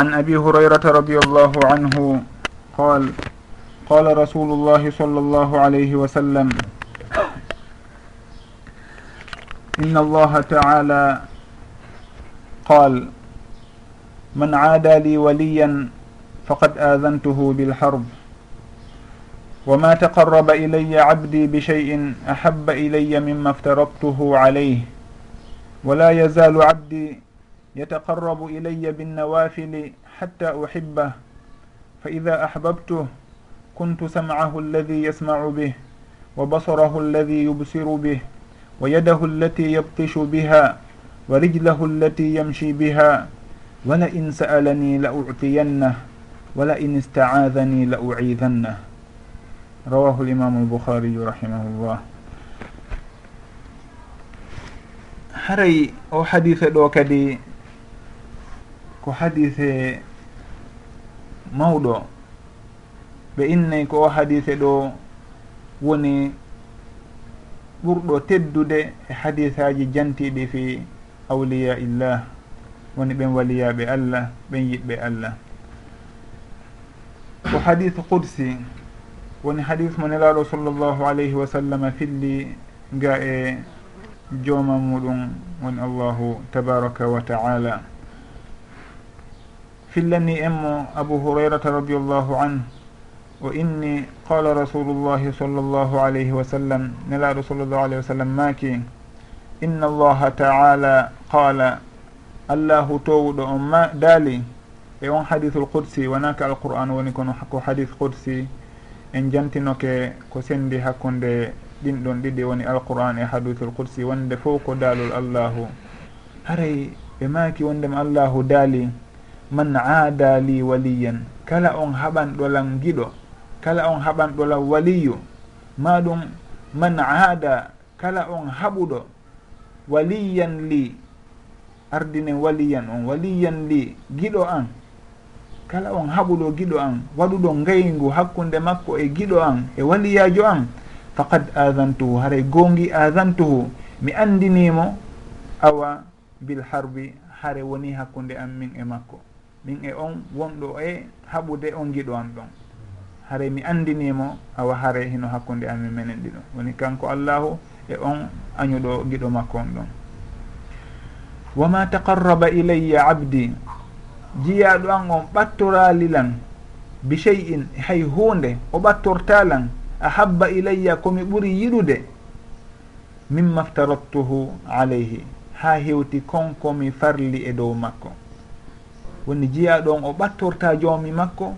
عن أبي هريرة رضي الله عنه قال قال رسول الله صلى الله عليه وسلم إن الله تعالى قال من عادى لي وليا فقد آذنته بالحرب وما تقرب إلي عبدي بشيء أحب إلي مما افترضته عليه ولا يزال عبدي يتقرب إلي بالنوافل حتى أحبه فإذا أحببته كنت سمعه الذي يسمع به وبصره الذي يبصر به ويده التي يبطش بها ورجله التي يمشي بها ولئن سألني لأعطينه ولئن استعاذني لأعيذنه. رواه الإمام البخاري رحمه الله. haray o hadise ɗo kadi ko hadise mawɗo ɓe innay ko o hadise ɗo woni ɓurɗo teddude e hadisaji jantiɗi fi awliya illah woni ɓen waliyaɓe allah ɓen yiɓɓe allah. Ko hadis qudsi woni hadis mo nelaɗo sallllahu alayhi wa sallam filli ga e jooma muɗum woni allahu tabaraka wa taala. fillani en mo abu hurairata radiallahu anhu o inni qala rasulullahi sall sallllahu alayhi wa sallam nelaɗo sall llahu alayhi wa sallam maaki inna allaha taala qala allahu towuɗo on ma daali e on hadithul qudsi wonaka alqur'an woni kono ko hadith qudsi en jantinoke ko sendi hakkunde ɗin ɗon ɗiɗi woni alqur'an e hadithul qudsi wonde fof ko daalol allahu. Haray ɓe maaki wondema allahu daali? man aada li waliyan kala on haɓanɗolan giɗo kala on haɓanɗolan waliyu. Ma ɗum man aada kala on haɓuɗo waliyan li ardinen waliyan on waliyan li giɗo an. Kala on haɓuɗo giɗo an waɗuɗo ngayngu hakkunde makko e giɗo an e waliyajo an. Faqad adantuhu haray gongi adantuhu mi andinimo awa bil harbi hare woni hakkunde an min e makko. min e on wonɗo e haɓude on giɗo am ɗon. Haare mi andinimo awa hare hino hakkude amin menen ɗiɗo woni kanko allahu e on añuɗo giɗo makko on ɗon. Wama taqarraba ilayya abdi jiyaɗo an on ɓattoralilan bi chey in hay hunde o ɓattortalan a habba ilayya komi ɓuuri yiɗude mimma ftarattuhu alayhi ha hewti konkomi farli e dow makko. woni jiya ɗon o ɓattorta joomi makko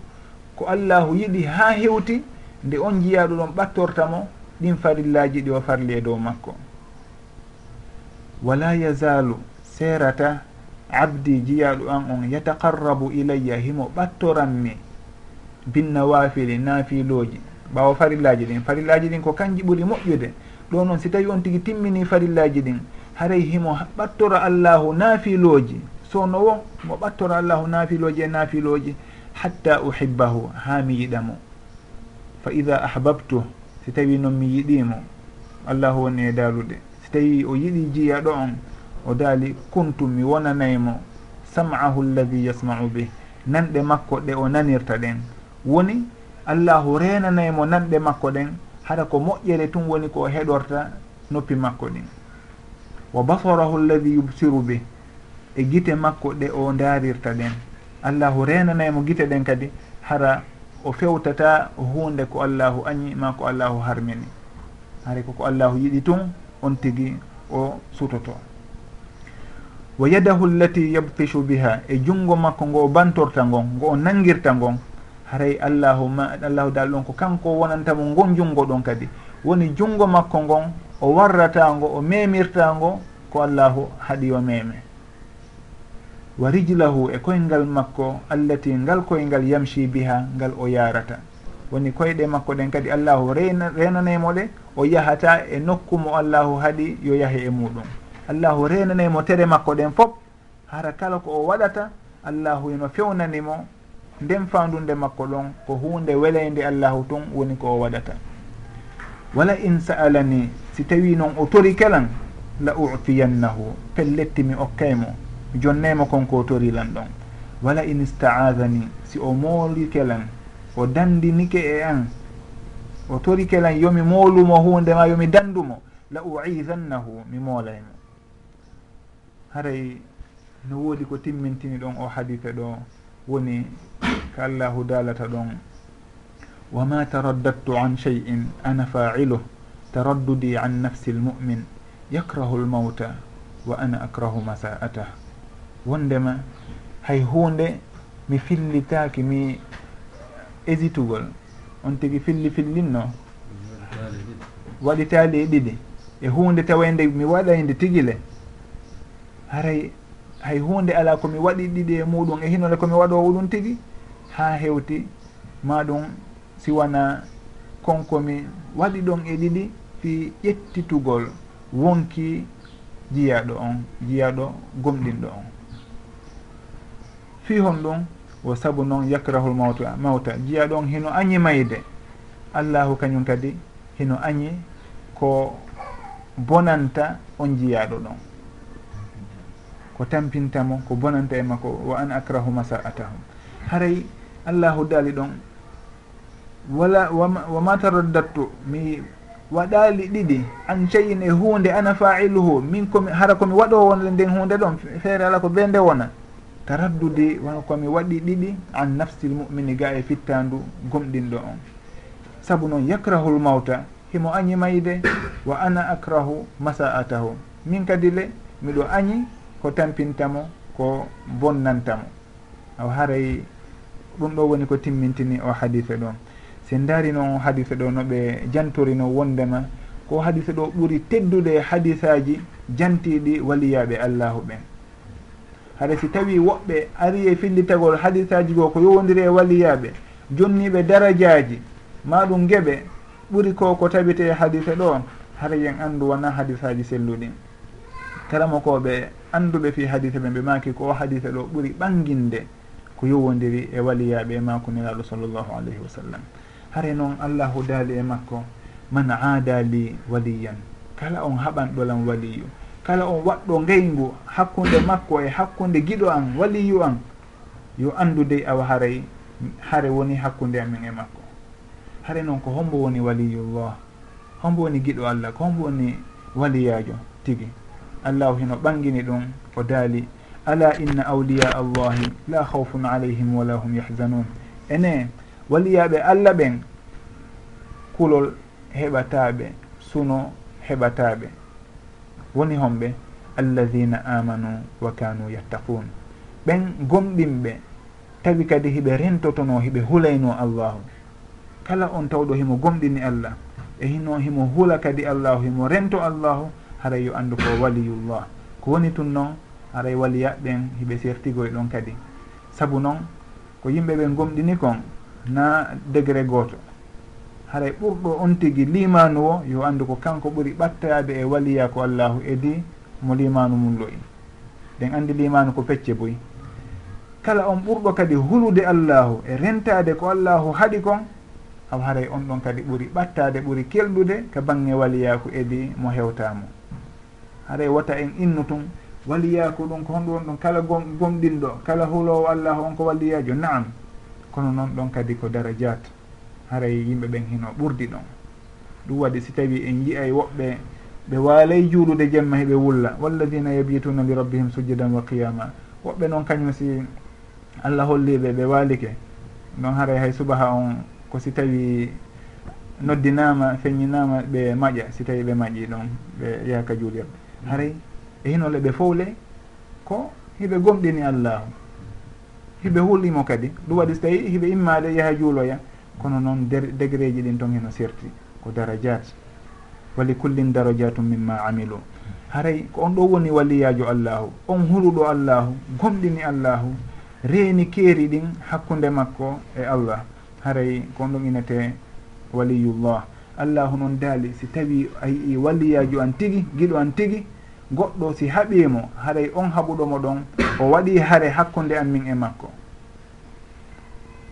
ko allahu yiɗi ha hewti nde on jiyaɗo ɗon ɓattorta mo ɗin farillaji ɗi o farli e dow makko. Wala yazalu serata abdi jiyaɗo an on yataqarrabu ilayya himo ɓattoranmi binnawafili naafiloji ɓawa farillaji ɗin farillaji ɗin ko kanji ɓuuri moƴƴude. Ɗo noon si tawi on tigui timmini farillaji ɗin haray himo ɓattora allahu naafiloji sownowo mo ɓattoro allahu nafiloji e nafiloji hatta uhibbahu ha mi yiɗamo fa ida ahbabtu si tawi noon mi yiɗimo allahu woni e darude si tawi o yiɗi jiyaɗo on o daali kuntu mi wonanaymo sam'ahu alladi yasma'u bih nanɗe makko ɗe o nanirta ɗen. Woni allahu renanaymo nanɗe makko ɗen haɗa ko moƴƴere tun woni ko heɗorta noppi makko ɗin. Wa basarahu alladi yubsiru bih e gite makko ɗe o darirta ɗen. Allahu renanaymo gite ɗen kadi hara o fewtata hunde ko allahu añi ma ko allahu harmini. Haray koko allahu yiɗi tun on tigi o sutoto. Wa yadahu llati yabtishu biha e junngo makko ngo bantorta ngon ngo o nangirta ngon haray allahu ma allahu dal ɗon ko kanko wonantamo ngon junngo ɗon kadi. Woni junngo makko ngon o warratango o memirtango ko allahu haɗi o meme. wa rijlahu e koyngal makko allati ngal koyngal yamshi biha ngal o yarata. Woni koyɗe makko ɗen kadi allahu renanemo ɗe o yahata e nokku mo allahu haaɗi yo yahe e muɗum. Allahu renanemo tere makko ɗen fof hara kala ko o waɗata allahu eno fewnanimo nden fandunde makko ɗon ko hunde weleyde allahu tun woni ko o waɗata. Wala in sa'alani si tawi noon o tori kelan la utiyannahu pelletti mi okkaymo jonnaymo konko torilan ɗon. Wala in istaadani si o moolikelan o dandinike e an o torikelan yomi moolumo hundema yomi dandumo la uidannahu mi moolaymo haray no woodi ko timmintini ɗon o hadite ɗo woni ko allahu dalata ɗon wa ma taraddattu an cheyin ana failuh taraddudi an nafsi lmumin yakrahu lmauta wa ana akrahu masa'atah wondema hay hunde mi fillitaki mi hésitugol on tigui filli fillinno waɗitali e ɗiɗi. E hunde tawende mi waɗayde tigile. Haray hay hunde ala komi waɗi ɗiɗi e muɗum e hinole komi waɗowo ɗum tigui ha hewti maɗum siwana konkomi waɗi ɗon e ɗiɗi fi ƴettitugol wonki jiyaɗo on jiyaɗo gomɗinɗo on. fi hon ɗum wo sabu noon yakrahul mawta mawta. Jiya ɗon hino añi mayde. Allahu kañum kadi hino añi ko bonanta on jiyaɗo ɗon. Ko tampintamo ko bonanta e makko wa an akrahu masa'atahum. Haray allahu daali ɗon wala wa ma taraddattu mi waɗali ɗiɗi an cheyin e hunde ana failuhu min komi hara komi waɗowo wonde nden hunde ɗon feere ala ko be nde wona. taraddude wonkomi waɗi ɗiɗi an nafsil mumini ga e fittandu gomɗinɗo on. Saabu noon yakrahul mawta himo añi mayde wa ana akrahu masa'atahu. Min kadi le miɗo añi ko tampintamo ko bonnantamo. Aw haray ɗum ɗo woni ko timmintini o hadife ɗon se daari noon o hadife ɗo noɓe jantorino wondema ko hadife ɗo ɓuuri teddude hadisaji jantiɗi waliyaɓe allahu ɓen. haɗa si tawi woɓɓe ari e fillitagol hadisaji goo ko yowodiri e waliyaɓe jonniɓe darajaji maɗum gueɓe ɓuri ko ko tabite e hadise ɗo hara yen andu wona hadisaji selluɗin karama koɓe anduɓe fi hadise ɓe ɓe maki ko o hadise ɗo ɓuri ɓanginde ko yowodiri e waliyaɓe e makuniraɗo sallllahu alayhi wa sallam. Hare noon allahu daali e makko man aada li waliyan kala on haɓanɗolam waliyu. kala on waɗɗo ngeyngu hakkunde makko e hakkunde giɗo an waliyu an yo andude awa haray hare woni hakkunde amin e makko. Hare noon ko hombo woni waliyullah hombo woni giɗo allah ko hombo woni waliyajo tigi. Allahu hino ɓangini ɗum o daali ala inna awliya allahi la hawfun alayhim wala hum yahzanun. Ene waliyaɓe allah ɓen kulol heɓataɓe suno heɓataɓe woni homɓe alladina amanu wa kanu yattaqun. Ɓen gomɗinɓe tawi kadi hiɓe rentotono hiɓe hulayno allahu. Kala on tawɗo himo gomɗini allah. E hino himo hula kadi allahu himo rento allahu haray yo andu ko waliyullah. Ko woni tun noon haray waliyaɓɓen hiɓe sertigoy ɗon kadi. Saabu noon ko yimɓe ɓe gomɗini kon na degré goto. haray ɓurɗo on tigi limanu o yo andu ko kanko ɓuri ɓattayade e waliya ko allahu edi mo limanu mum loyi ɗen andi limanu ko pecce boyi. Kala on ɓurɗo kadi hulude allahu e rentade ko allahu haɗi kon aw haray on ɗon kadi ɓuri ɓattade ɓuri kelɗude ka bange waliyaku edi mo hewtamo. Haray wata en innu tun waliyaku ɗum ko honɗu on ɗon kala gomɗinɗo kala hulowo allahu on ko waliyajo naam. Kono noon ɗon kadi ko darajat. haray yimɓe ɓen hino ɓurdi ɗon. Ɗum waɗi si tawi en yiyay woɓɓe ɓe waalay juulude jemma heɓe wulla. Walladina yabituna li rabbihim sujjadan wa qiyama. Woɓɓe noon kañum si allah holliɓe ɓe waalike noon haray hay subaha on ko si tawi noddinama feññinama ɓe maƴa si tawi ɓe maƴi ɗon ɓe yahaka juulirde. Mm. Haray e hinole ɓe fowle ko hiɓe gomɗini allahu. Hiɓe hulɗimo kadi. Ɗum waɗi so tawi hiɓe immade yaha juuloya. kono noon degré ji ɗin ton heno serti ko darajat. Wali kullin darajatum mimma amilu. Haray ko on ɗo woni waliyajo allahu on huluɗo allahu gomɗini allahu reeni keeri ɗin hakkunde makko e allah. Haray ko on ɗon inete waliyullah. Allahu noon daali si tawi a yii waliyajo an tigi giɗo an tigi goɗɗo si haɓimo haray on haɓuɗomo ɗon o waɗi haare hakkunde an min e makko.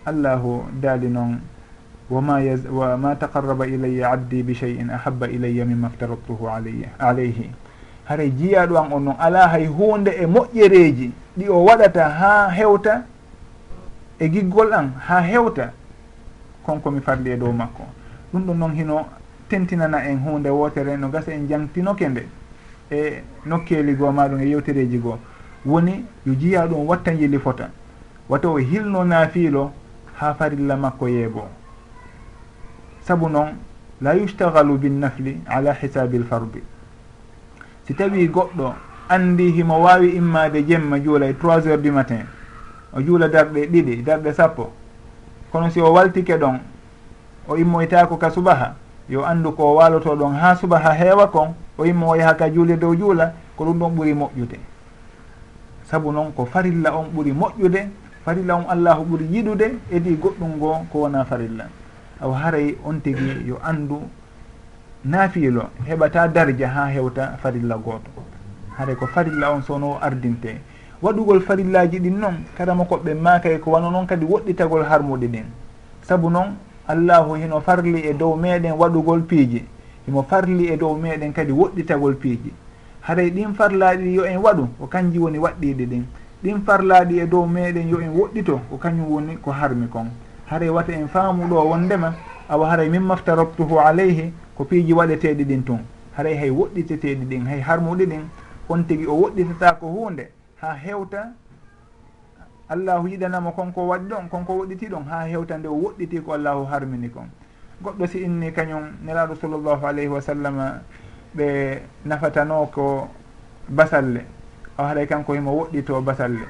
allahu daali noon wama wama taqarraba ilayya abdi bi chey in ahabba ilayya mima ftaratuhu alayya alayhi. Haray jiyaɗo an on noon ala hay hunde e moƴƴereji ɗi o waɗata ha hewta e giggol an ha hewta konko mi farli e dow makko. Ɗum ɗon noon hino tentinana en hunde wotere no gasa en jangtinoke nde e nokkeli goo maɗum e yewtereji goo. Woni yo jiya ɗum watta jili fota. Wato o hilno naafiilo ha farilla makko yeebo. Saabu noon la yustagalu binnafli ala hisabi l si tawi goɗɗo andi himo wawi immade jemma juula e trois heures du matin o juula darɗe ɗiɗi darɗe sappo kono si o waltike ɗon o immoytako ka subaha yo andu ko waloto ɗon ha subaha heewa kon o immo o yaha ka juule dow juula ko ɗum ɗon ɓuuri moƴƴude. Saabu noon ko farilla on ɓuuri moƴƴude farilla on allahu ɓuri yiɗude edi goɗɗum ngo ko wona farilla. Aw haray on tigi yo andu naafiilo heɓata darja ha hewta farilla gooto. Haray ko farilla on sowno ardinte. Waɗugol farillaji ɗin noon karama koɓɓe makay e ko wano noon kadi woɗɗitagol harmude ɗin saabu noon allahu hino farli e dow meɗen waɗugol piiji. Himo farli e dow meɗen kadi woɗɗitagol piiji. Haray ɗin farlaɗi yo en waɗu ko kanji woni waɗɗiɗi ɗin. ɗin farlaaɗi e dow meɗen yo en woɗɗito ko kañum woni ko harmi kon. Hare wata en faamuɗo wondema awa haray min maftarabtuhu alayhi ko piiji waɗeteɗi ɗin tun haray hay woɗɗiteteɗi ɗin hay harmuɗi ɗin on tigui o woɗɗitata ko hunde ha hewta allahu yiɗanamo konko waɗi ɗon konko woɗɗiti ɗon ha hewta nde o woɗɗiti ko allahu harmini kon. Goɗɗo si inni kañum nelaɗo sallllahu alayhi wa sallam ɓe nafatano ko basalle. o haɗay kanko himo woɗɗito basalle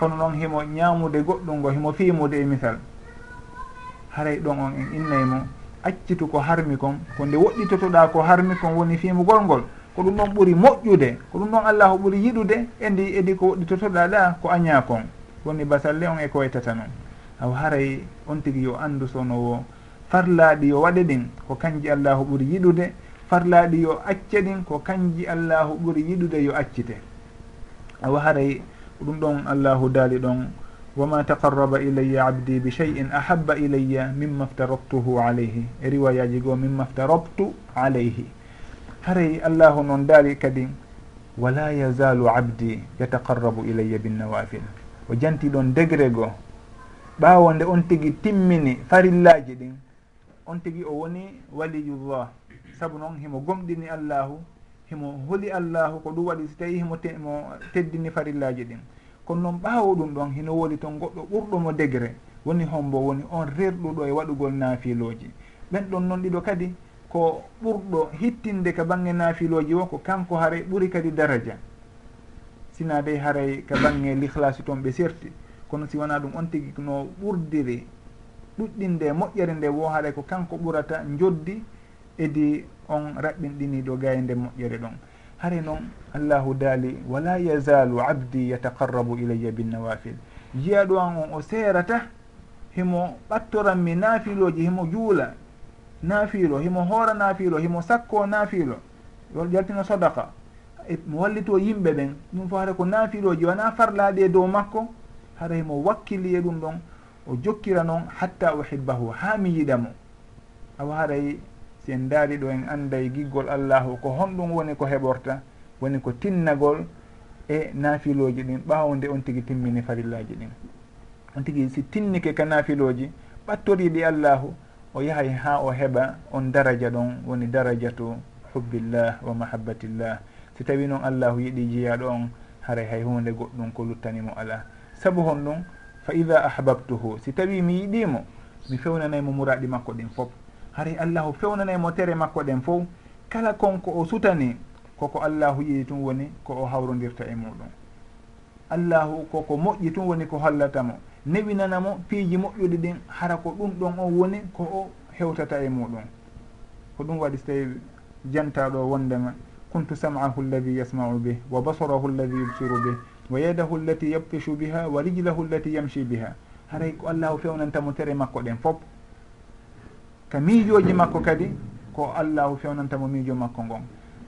kono noon himo ñaamude goɗɗum ngo himo fiimude e misal. Haray ɗon on en innayi mo accitu ko harmi kon ko nde woɗɗitotoɗa ko harmi kon woni fiimugol ngol. Ko ɗum ɗon ɓuuri moƴƴude ko ɗum ɗon allahu ɓuuri yiɗude endi edi ko woɗɗitotoɗa ɗa ko aña kon. Woni basalle on e ko waytata noon. Aw haray on tigi yo anndu sono wo. Farlaaɗi yo waɗe ɗin ko kanji allahu ɓuuri yiɗude. Farlaaɗi yo acce ɗin ko kanji allahu ɓuuri yiɗude yo accite. awa haray ɗum ɗon allahu daali ɗon wama taqarraba ilayya abdi bi shey in ahabba ilayya mimma ftaraktuhu alayhi. E riwayaji goo mimma ftarabtu alayhi. Haray allahu noon daali kadi wala yazalu abdi yataqarrabu ilayya binnawafil o janti ɗon degré goo ɓaawo nde on tigi timmini farillaji ɗin on tigi o woni waliyullah. Saabu noon himo gomɗini allahu himo holi allahu ko ɗum waɗi so tawi himo mo teddini farillaji ɗin. Kono noon ɓaawo ɗum ɗon hino woli toon goɗɗo ɓurɗomo degré woni hombo woni on rerɗuɗo e waɗugol naafiloji ɓen ɗon noon ɗiɗo kadi ko ɓurɗo hittinde ka bange naafiloji o ko kanko haray ɓuri kadi daraja. Sina dey haray ka bange lihlasi toon ɓe serti. Kono si wona ɗum on tigi no ɓurdiri ɗuɗɗinde moƴƴere nde wo haɗay ko kanko ɓurata joddi edi on raɓɓinɗini ɗo gayde moƴƴere ɗon. Hare noon allahu daali wala yazalu abdi yataqarrabu ilayya binnawafil jiyaɗo an on o seerata himo ɓattoranmi naafiloji himo juula naafiilo himo hoora naafiilo himo sakko naafiilo. Jaltino sodaka e, mo wallito yimɓe ɓen ɗum fo hara ko naafiloji wona farlaaɗi e dow makko hara himo wakkili e ɗum ɗon o jokkira noon hatta uhibbahu haa mi yiɗa mo. Awa haray si en daari ɗo en anday giggol allahu ko honɗum woni ko heɓorta woni ko tinnagol e naafiloji ɗin ɓaawo nde on tigi timmini farillaji ɗin. On tigi si tinnike ka naafiloji ɓattoriɗi allahu o yahay ha o heɓa on daraja ɗon woni darajatu hubbillah wa mahabbatillah si tawi noon allahu yiɗi jeyaɗo on haray hay hunde goɗɗum ko luttanimo ala saabu hon ɗum fa ida ahbabtuhu si tawi mi yiɗimo mi fewnanaymo muraɗi makko ɗin fof. hari allahu fewnana mo tere makko ɗen fof kala konko o sutani koko allahu yiɗi tun woni ko o hawrodirta e muɗum. Allahu koko moƴƴi tun woni ko hollatamo newinanamo piiji moƴƴuɗi ɗin hara ko ɗum ɗon o woni ko o hewtata e muɗum. Ko ɗum waɗi so tawi jantaɗo wondema kuntu sam'ahu alladi yasma'u bih wa basarahu alladi yubsiru bih wa yadahu allati yabtishu biha wa rijlahu allati yamshi biha. Haray ko allahu fewnantamo tere makko ɗen fof ka miijoji makko kadi ko allahu fewnantamo miijo makko ngon.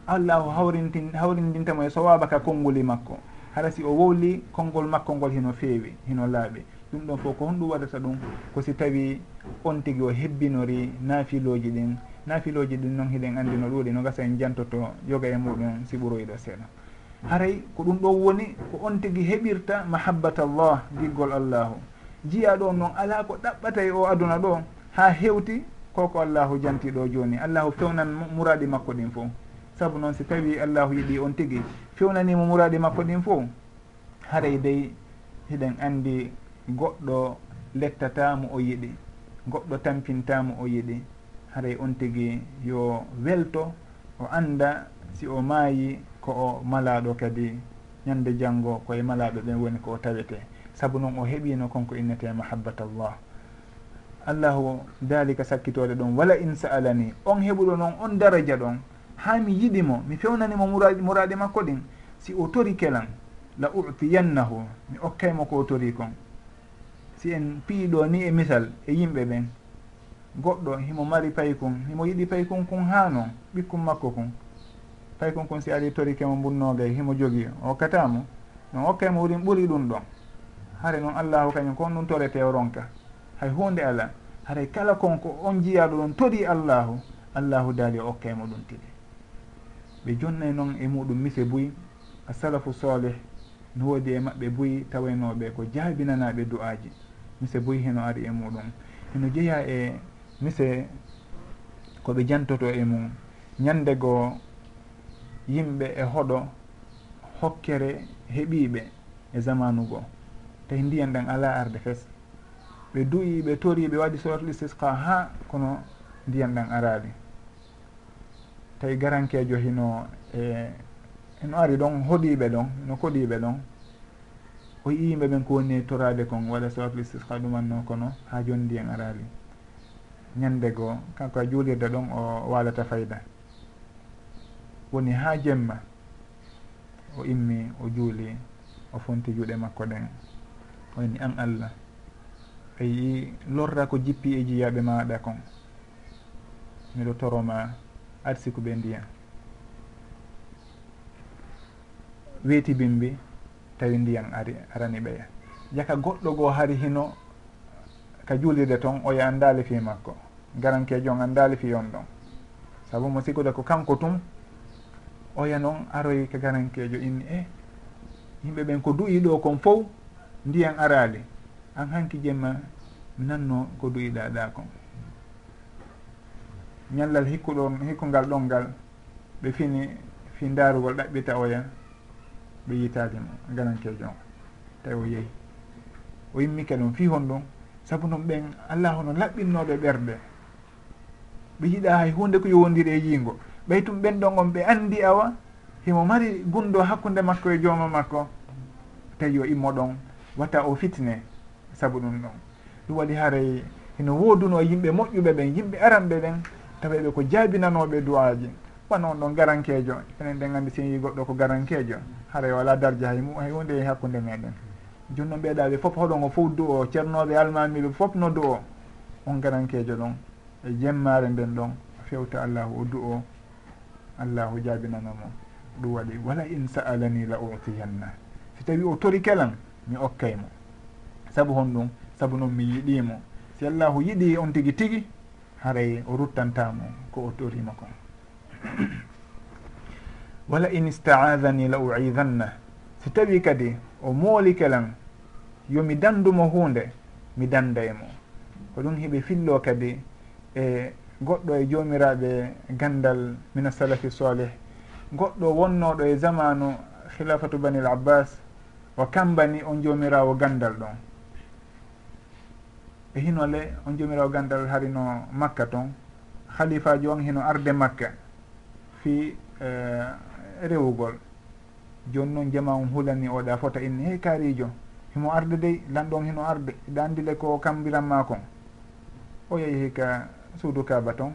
Allahu hawrintin hawrindintamo e sowaba ka konnguli e makko. Hara si o wowli konngol makko ngol hino feewi hino laaɓi. Ɗum ɗon fof ko honɗum waɗata ɗum ko si tawi on tigi o hebbinori naafiloji ɗin. Naafiloji ɗin noon hiɗen anndi no ɗuuɗi no gasa en jantoto yoga e muɗum si ɓuroyiɗo seeɗa. Haray ko ɗum ɗon woni ko on tigi heɓirta mahabbata llah giggol allahu. Jiya ɗo noon ala ko ɗaɓɓata e o aduna ɗo ha hewti koko allahu jantiɗo joni. Allahu fewnan muraɗi makko ɗin fof saabu noon si tawi allahu yiɗi on tigui fewnanimo muraɗi makko ɗin fof haray dey hiɗen andi goɗɗo lettatamo o yiɗi goɗɗo tampintamo o yiɗi haray on tigui yo welto o anda si o maayi ko o malaɗo kadi ñande janggo koye malaɗo ɓen woni ko o tawete saabu noon o heeɓino konko innete mahabbatallah. allahu dalika sakkitore ɗon wala in sa'alani on heɓuɗo noon on daraja ɗon. Ha mi yiɗimo mi fewnanimo muraɗe makko ɗin si o tori kelan la utiyannahu mi okkaymo ko o tori kon. Si en piiɗo ni e misal e yimɓe ɓen goɗɗo himo mari paykon himo yiɗi paykon kon ha noon ɓikkum makko kon paykon kon si ari torikemo mo himo jogi o hokkatamo non okkaymo wurin ɓuuri ɗum ɗon. Hare noon allahu kañum kon ɗum torete o ronka hay hunde ala haray kala konko on jiyaɗo ɗon tori allahu allahu daali o okkaymo ɗum tile ɓe jonnay noon e muɗum mise buy asalafu soleh no woodi e maɓɓe buyi tawaynoɓe ko jaabinanaɓe du'aji mise buy heno ari e muɗum. Heno jeeya e mise koɓe jantoto e mum. Ñande goo yimɓe e hoɗo hokkere heɓiɓe e zamanu goo. Tawi ndiyan ɗan ala arde fes. ɓe duyi ɓe tori ɓe waɗi solatul istisqa ha kono ndiyam ɗan arali tawi garankejo hino e eno ari ɗon hoɗiɓe ɗon no koɗiɓe ɗon o yi yimɓe ɓen ko woni e torade kon waɗa solatul istisqa ɗumanno kono ha joni ndiyam arali ñande goo kanko a juulirde ɗon o walata fayda. Woni ha jemma o immi o juuli o fonti juuɗe makko ɗen. O an allah. a yii lorra ko jippi e jiyaɓe maɗa kon. Miɗo toroma arsiku ɓe ndiya weeti bimbi tawi ndiyan ari arani ɓeya jaka goɗɗo goo hari hino ka juulirde toon oya anndali fi makko. Garankejo on anndali fi on ɗon. Saabu mo sikuda ko kanko tum oya noon aroyi ka garankejo inni e. Yimɓe ɓen ko duyiɗo kon fof ndiyan arali an hanki jemma mi nanno ko duyiɗa ɗa kon ñallal hikkuɗo hikkungal ɗon ngal ɓe fini fi darugol ɗaɓɓita oya ɓe yitatimo garankejo on tawi o yeehi o yimmike ɗum fi hon ɗum saabu noon ɓen allah hono laɓɓinnoɓe ɓerɗe ɓe yiɗa hay hunde ko yowodiri e yiingo ɓay tum ɓen ɗon on ɓe andi awa himo mari gundo hakkude makko e jooma makko. Tawi o immo ɗon watta o fitne. saabu ɗum ɗon. Ɗum waɗi haray hino wooduno yimɓe moƴƴuɓe ɓen yimɓe aranɓe ɓen taweɓe ko jaabinanoɓe duwaji wona on ɗon garankejo enen ɗen anndi sin yi goɗɗo ko garankejo haray wala darja hay hay hunde e hakkude meɗen joni noon ɓeeɗaɓe foof hoɗon o fof du o ceernoɓe almamiɓe foof no du o on garankejo ɗon e jemmare nden ɗon fewta allahu o du o allahu jaabinanamo ɗum waɗi wala in sa'alani la utiyanna si tawi o tori kelan mi okkaymo saabu hon ɗum saabu noon mi yiɗimo si allahu yiɗi on tigui tigui haray o ruttantamo ko o torima kon wala in istaadani la uidanna si tawi kadi o mooli kelan yomi dandumo hunde mi dandaymo. Ko ɗum heɓe fillo kadi e goɗɗo e jomiraɓe gandal mina salafi soleh goɗɗo wonnoɗo e zamanu khilafatu bani l abbas o kambani on jomirawo gandal ɗon. e hinole on jomirawo gandal harino makka toon halifaji on hino arde makka fi e, rewugol. Joni noon jama on hulani oɗa fota inni. Hey kaarijo himo arde dey lanɗon hino arde. Iɗa andile ko kambiranma kon o yeehi hika suudu kaba toon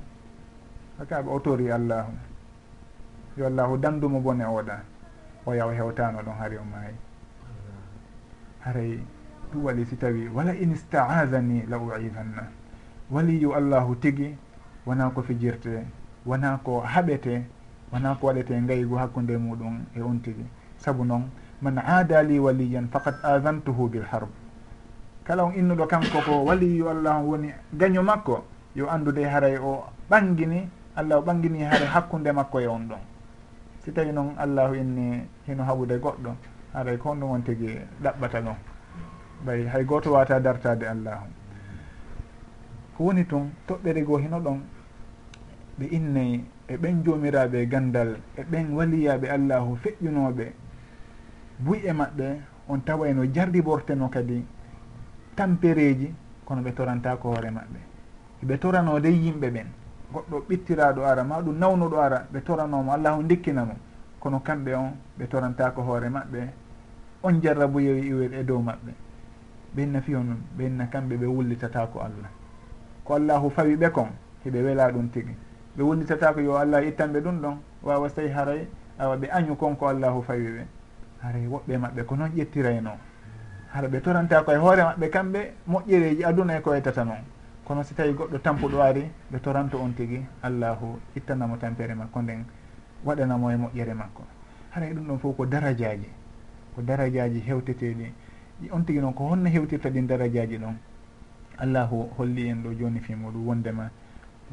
kaaba o tori allahu. Yo allahu dandumo bone oɗa. O yaw hewtano ɗon hari o maayi. Haray ɗum waɗi si tawi wala in istaadani la uidanna. Waliyu allahu tigi wona ko fijirte wona ko haɓete wona ko waɗete ngaygu hakkude muɗum e on tigi. Saabu noon man aada li waliyan faqad adantuhu bil harb. Kala on innuɗo kanko ko waliyu allah woni gaño makko yo andude haray o ɓangini allah o ɓangini haray hakkude makko e on ɗon. Si tawi noon allahu inni hino haɓude goɗɗo haray ko honɗum on tigi ɗaɓɓata ɗon. ɓay hay goto wata dartade allahum ko woni tun toɓɓere goo hino ɗon ɓe innayi e ɓen jomiraɓe gandal e ɓen waliyaɓe allahu feƴƴunoɓe buy e maɓɓe on tawayno eno kadi tampereji kono ɓe toranta ko hoore maɓɓe. Ɓe toranode yimɓe ɓen goɗɗo ɓittiraɗo ara ma ɗum nawnuɗo ara ɓe toranomo allahu dikkinamo kono kamɓe on ɓe toranta ko hoore maɓɓe on jarrabu yewi iwel e dow maɓɓe. ɓenna fiyo noon ɓenna kamɓe ɓe wullitata ko allah. Ko allahu fawi ɓe kon heɓe wela ɗum tigi. Ɓe wullitata ko yo allah ittanɓe ɗum ɗon wawa so tawi haray awa ɓe añu kon ko allahu fawi ɓe. Haray woɓɓe maɓɓe ko noon ƴettirayno hara ɓe toranta koye hoore maɓɓe kamɓe moƴƴereji aduna e ko wetata noon. Kono si tawi goɗɗo tampuɗo ari ɓe toranto on tigi allahu ittanamo tampere makko nden waɗanamo e moƴƴere makko. Haray ɗum ɗon fof ko darajaji ko darajaji hewteteɗi on tigi noon ko honno hewtirta ɗin darajaji ɗon allahu holli en ɗo joni fi muɗum wondema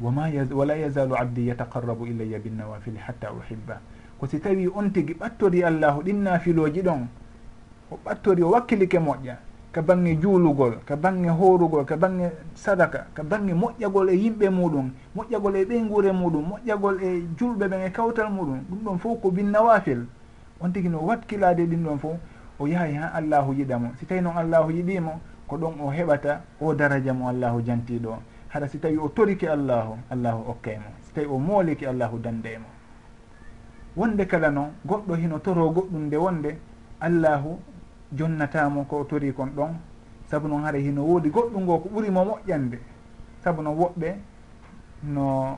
wama wala yazalu abdi yataqarrabu ilayya binnawafili hatta uhibba. Ko si tawi on tigi ɓattori allahu ɗin nafiloji ɗon o ɓattori o wakkilike moƴƴa ka bange juulugol ka bange horugol ka bange sadaka ka bange moƴƴagol e yimɓe muɗum moƴƴagol e ɓeygure muɗum moƴƴagol e julɓe ɓen e kawtal muɗum ɗum ɗon fof ko binnawafil. On tigi no watkilade ɗin ɗon fof o yahay ha allahu yiɗa mo. Si tawi noon allahu yiɗimo ko ɗon o heɓata o daraja mo allahu jantiɗo o. Haɗa si tawi o torike allahu allahu okkaymo si tawi o mooliki allahu dande wonde kala noon goɗɗo hino toro goɗɗum nde wonde allahu jonnatamo ko tori kon ɗon. Saabu noon haɗa hino woodi goɗɗum ngo ko ɓuurimo moƴƴande. Saabu noon woɓɓe no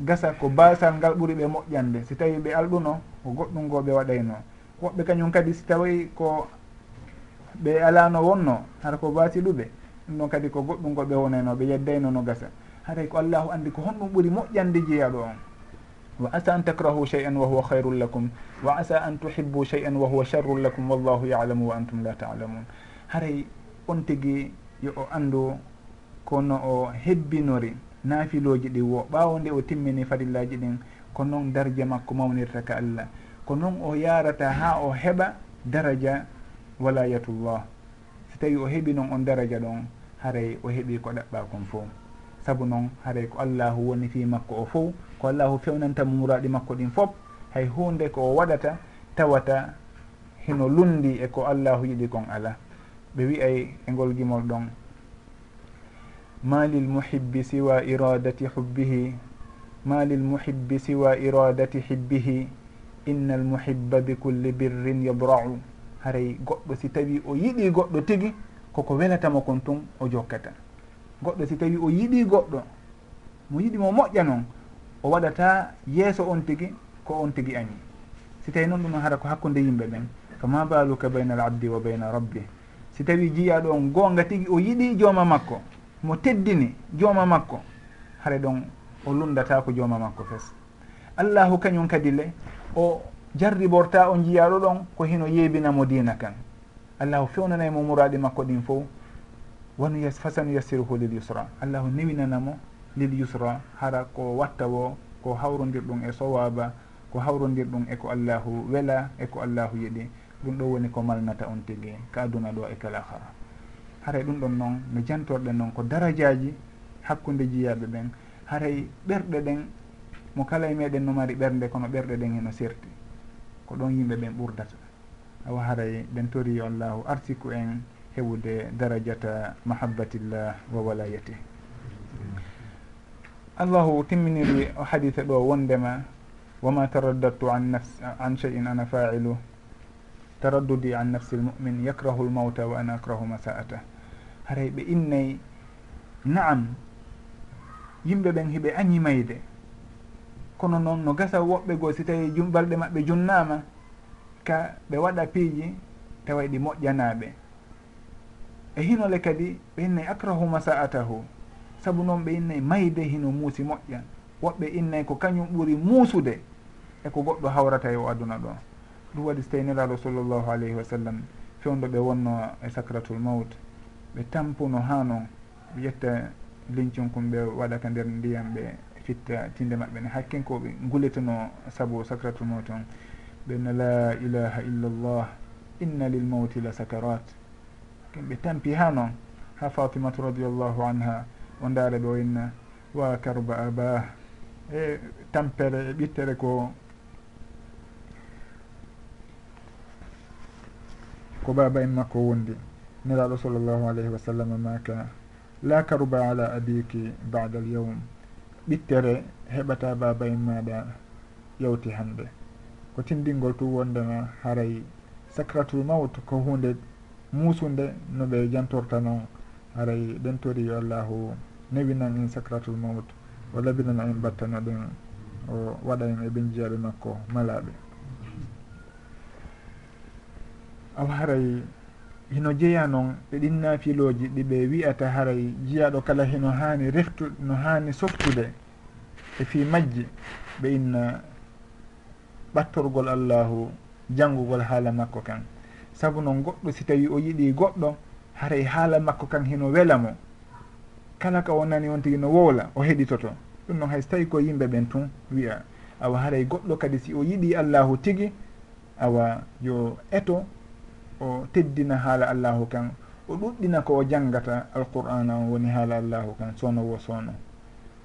gasa ko basal ngal ɓuuri ɓe moƴƴande. Si tawi ɓe alɗuno ko goɗɗum ngo ɓe waɗayno. woɓɓe kañum kadi si tawi ko ɓe alano wonno hara ko basiɗuɓe ɗum ɗon kadi ko goɗɗum ko ɓe wonayno ɓe yeddayno no gasa. Haray ko allahu andi ko honɗum ɓuuri moƴƴande jeeyaɗo on. Wa asa an takrahu chey an wa huwa hayrun lakum wa asa an tuhibbu chey an wa huwa sharrun lakum wallahu yalamu wa antum la talamun. Haray on tigi yo o andu kono o hebbinori naafiloji ɗi wo ɓaawo nde o timmini fadillaji ɗin ko noon darje makko mawnirta ka allah. ko noon o yarata ha o heɓa daraja walayatullah. So tawi o heeɓi noon on daraja ɗon haray o heeɓi ko ɗaɓɓa kon fo. Saabu noon haray ko allahu woni fi makko o fo ko allahu fewnanta muraɗi makko ɗin fof hay hunde ko o waɗata tawata hino lundi e ko allahu yiɗi kon ala. Ɓe wiyay e ngol gimol ɗon ma lil muhibbi siwa iradati hubbihi ma lil muhibbi siwa iradati hibbihi inna almuhibba bi culli birrin yabra'u. Haray goɗɗo si tawi o yiɗi goɗɗo tigi koko welatamo kon tun o jokkata. Goɗɗo si tawi o yiɗi goɗɗo mo yiɗi mo moƴƴa noon o waɗata yeeso on tigi ko on tigi añi. Si tawi noon ɗum hara ko hakkude yimɓe ɓen fama baluka bayna al abdi wa bayna rabbi. Si tawi jiya ɗon gonga tigi o yiɗi jooma makko mo teddini jooma makko hare ɗon o lundata ko jooma makko fes. Allahu kañum kadi le o jarriborta o jiyaɗo ɗon ko hino yeebinamo dina kan. Allahu fewnanaymo e muraɗi makko ɗin fo wanu yas fasanu yassiruhu lil yusra. Allahu newinanamo lil yusra hara ko watta wo ko hawrodir ɗum e sowaba ko hawrodir ɗum eko allahu wela eko allahu yiɗi. Ɗum ɗo woni ko malnata on tigui ka aduna ɗo e kala hara haray ɗum ɗon noon no jantorɗen noon ko darajaji hakkude jiyaɓe ɓen. Haray ɓerɗe ɗen mo kala e meɗen no mari ɓernde kono ɓerɗe ɗen heno serti. Ko ɗon yimɓe ɓen ɓurdata. Awa haray ɓen tori yo allahu artiku en heɓude darajata mahabbatillah wa walayati. Allahu timminiri o haditha ɗo wondema wama taraddadtu an nafs an cheyin ana failu. Taraddudi an nafsi lmumin yakrahu lmauta wa ana akrahu masa'ata. Haray ɓe innayi naam yimɓe ɓen hiɓe añimayde kono noon no gasa woɓɓe goo si tawi balɗe maɓɓe junnama ka ɓe waɗa piiji tawa ɗi moƴƴanaɓe e hinole kadi ɓe innay akrahuma sa'atahu saabu noon ɓe innay mayde hino muusi moƴƴa woɓɓe innay ko kañum ɓuuri muusude eko goɗɗo hawrata e o aduna ɗo. Ɗum waɗi so tawi nelaɗo sallllahu alayhi wa sallam. Fewdo ɓe wonno e sacratul maut ɓe tampuno ha noon ɓe ƴetta lincinkum ɓe waɗa ka nder ndiyam ɓe fitta tinde maɓɓe ne hakkenkoɓe guletono saabu sakratu mawt on ɓenno la ilaha illallah inna lil mawti la sakarat. Kamɓe tampi ha noon ha fatimatu radiallahu anha o ndaare ɓe wayna wa karba aba. E tampere e ɓittere ko ko baba en makko wondi. Nelaɗo sallllahu alayhi wa sallam maka la karuba ala abiki bada al yawm. ɓittere heɓata baba en maɗa yawti hande. Ko tindingol tu wondema haray sacratul maut ko hunde muusunde no ɓe jantorta noon haray ɗen tori yo allahu newinan en sacratul maut o labinana en battano ɗen o waɗa en eɓen jiyaɓe makko malaɓe. Aw haray hino jeeya noon ɓe ɗin naafiloji ɗi ɓe wiyata haray jiyaɗo kala hino haani reftu no haani softude e fi majji ɓe inna ɓattorgol allahu janngugol haala makko kan. Sabu noon goɗɗo si tawi o yiɗi goɗɗo haray haala makko kan hino wela mo. Kala ka o nani on tigi no wowla o heɗitoto. Ɗum noon hayso tawi ko yimɓe ɓen tun wiya awa haray goɗɗo kadi si o yiɗi allahu tigi awa yo eto o teddina haala allahu kan o ɗuɗɗina ko o janggata alqur'ana o woni haala allahu kan sowno wo sowno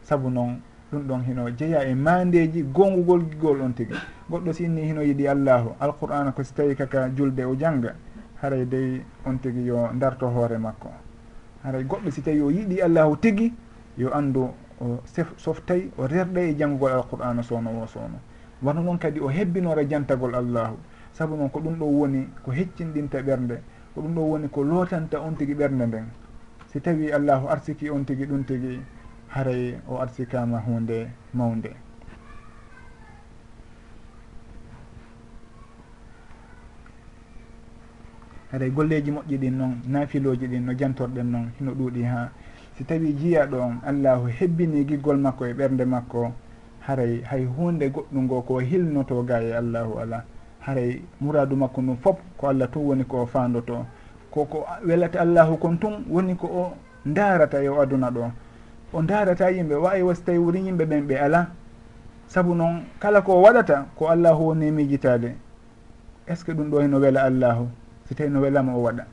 saabu noon ɗum ɗon hino jeeya e mandeji gongugol gigol on tigi. Goɗɗo si inni hino yiiɗi allahu alqur'ana ko si tawi kaka julde o jangga haray dey on tigi yo darto hoore makko. Haray goɗɗo si tawi o yiiɗi allahu tigi yo andu o softay o rerɗa e janngugol alqur'ana sowno wo sowno wano noon kadi o hebbinore jantagol allahu. saabu noon ko ɗum ɗo woni ko heccinɗinta ɓernde ko ɗum ɗo woni ko lootanta on tigi ɓernde nden. Si tawi allahu arsiki on tigi ɗum tigi haray o arsikama hunde mawde haray golleji moƴƴi ɗin noon naafiloji ɗin no jantorɗen noon hino ɗuuɗi ha si tawi jiyaɗo on allahu hebbini giggol makko e ɓernde makko haray hay hunde goɗɗu ngo ko hilnoto ga e allahu ala haray muradu makko ndum fof ko allah tun woni ko fandoto. Koko welata allahu kon tun woni ko o darata yo aduna ɗo. O darata yimɓe wawi wasi tawi wuri yimɓe ɓen ɓe ala. Saabu noon kala ko waɗata ko allahu woni mijitade. Est ce que ɗum ɗo heno wela allahu? So tawi no welama o waɗa.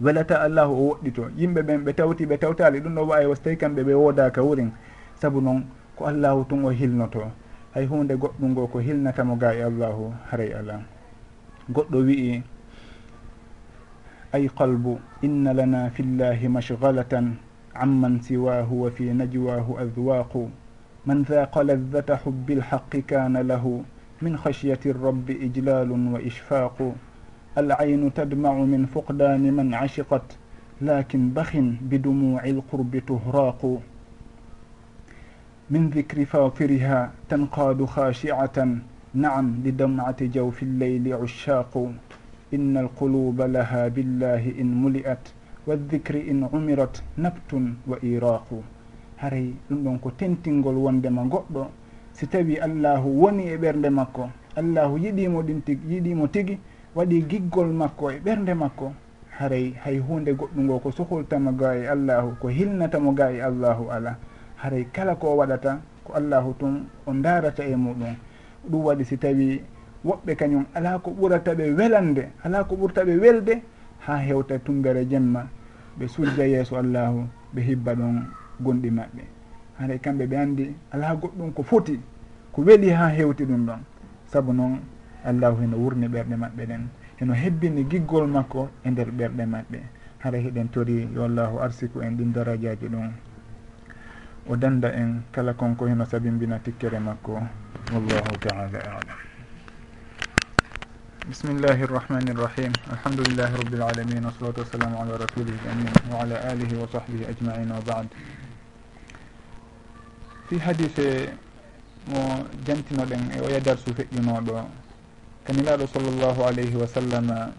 Welata allahu o woɗɗito. Yimɓe ɓen ɓe tawti ɓe tawtali ɗum ɗo wawi wasi tawi kamɓe ɓe wodaka wurin. Saabu noon ko allahu tun o hilnoto. hay hunde goɗɗum ngo ko hilnatamo ga e allahu haray ala. Goɗɗo wi'i ay qalbu inna lana fi llahi mashgalatan amman siwahu wa fi najwahu adwaqu man dhaqa laddata hubbi lhaqi kana lahu min khashyati rabbi ijlalun wa ishfaqu alcaynu tadmacu min fuqdani man cashiqat lakin bakhin bidumuci lqurbi tuhraqu min dicri fatiriha tanqadu khashi'atan. Naam li dam'ati jawfi lleyli ushaqu inna alquluba laha billahi in muli'at. Waaldicri in umirat nabtun wa iraqu. Haray ɗum ɗon ko tentingol wondema goɗɗo. Si tawi allahu woni e ɓernde makko allahu yiɗimo ɗin tigi yiɗimo tigi waɗi giggol makko e ɓernde makko. Haray hay hunde goɗɗungo ko soholtama ga e allahu ko hilnatamo ga e allahu ala. haray kala ko o waɗata ko allahu tun o darata e muɗum. Ɗum waɗi si tawi woɓɓe kañum ala ko ɓurata ɓe welande ala ko ɓurta ɓe welde ha hewta tumbere jemma. Ɓe sujda yeeso allahu ɓe hibba ɗon gonɗi maɓɓe. Haray kamɓe ɓe andi ala goɗɗum ko foti ko weeli ha hewti ɗum ɗon. Saabu noon allahu heno wurni ɓerɗe maɓɓe ɗen heno hebbini giggol makko e nder ɓerɗe maɓɓe. Haray heɗen tori yo allahu arsiku en ɗin darajaji ɗum. o danda en kala konko heno sabimbina tikkere makko. Wallahu taala alam. Bismillahi irrahmani irrahim alhamdulillahi rabbil alamin. Wasalatu wassalamu ala rasulihi lamin wa ala alihi wa sahbihi ajmain wa bad. Fi hadise mo jantinoɗen e oya darsu feƴƴunoɗo kanilaɗo sallllahu alayhi wa sallama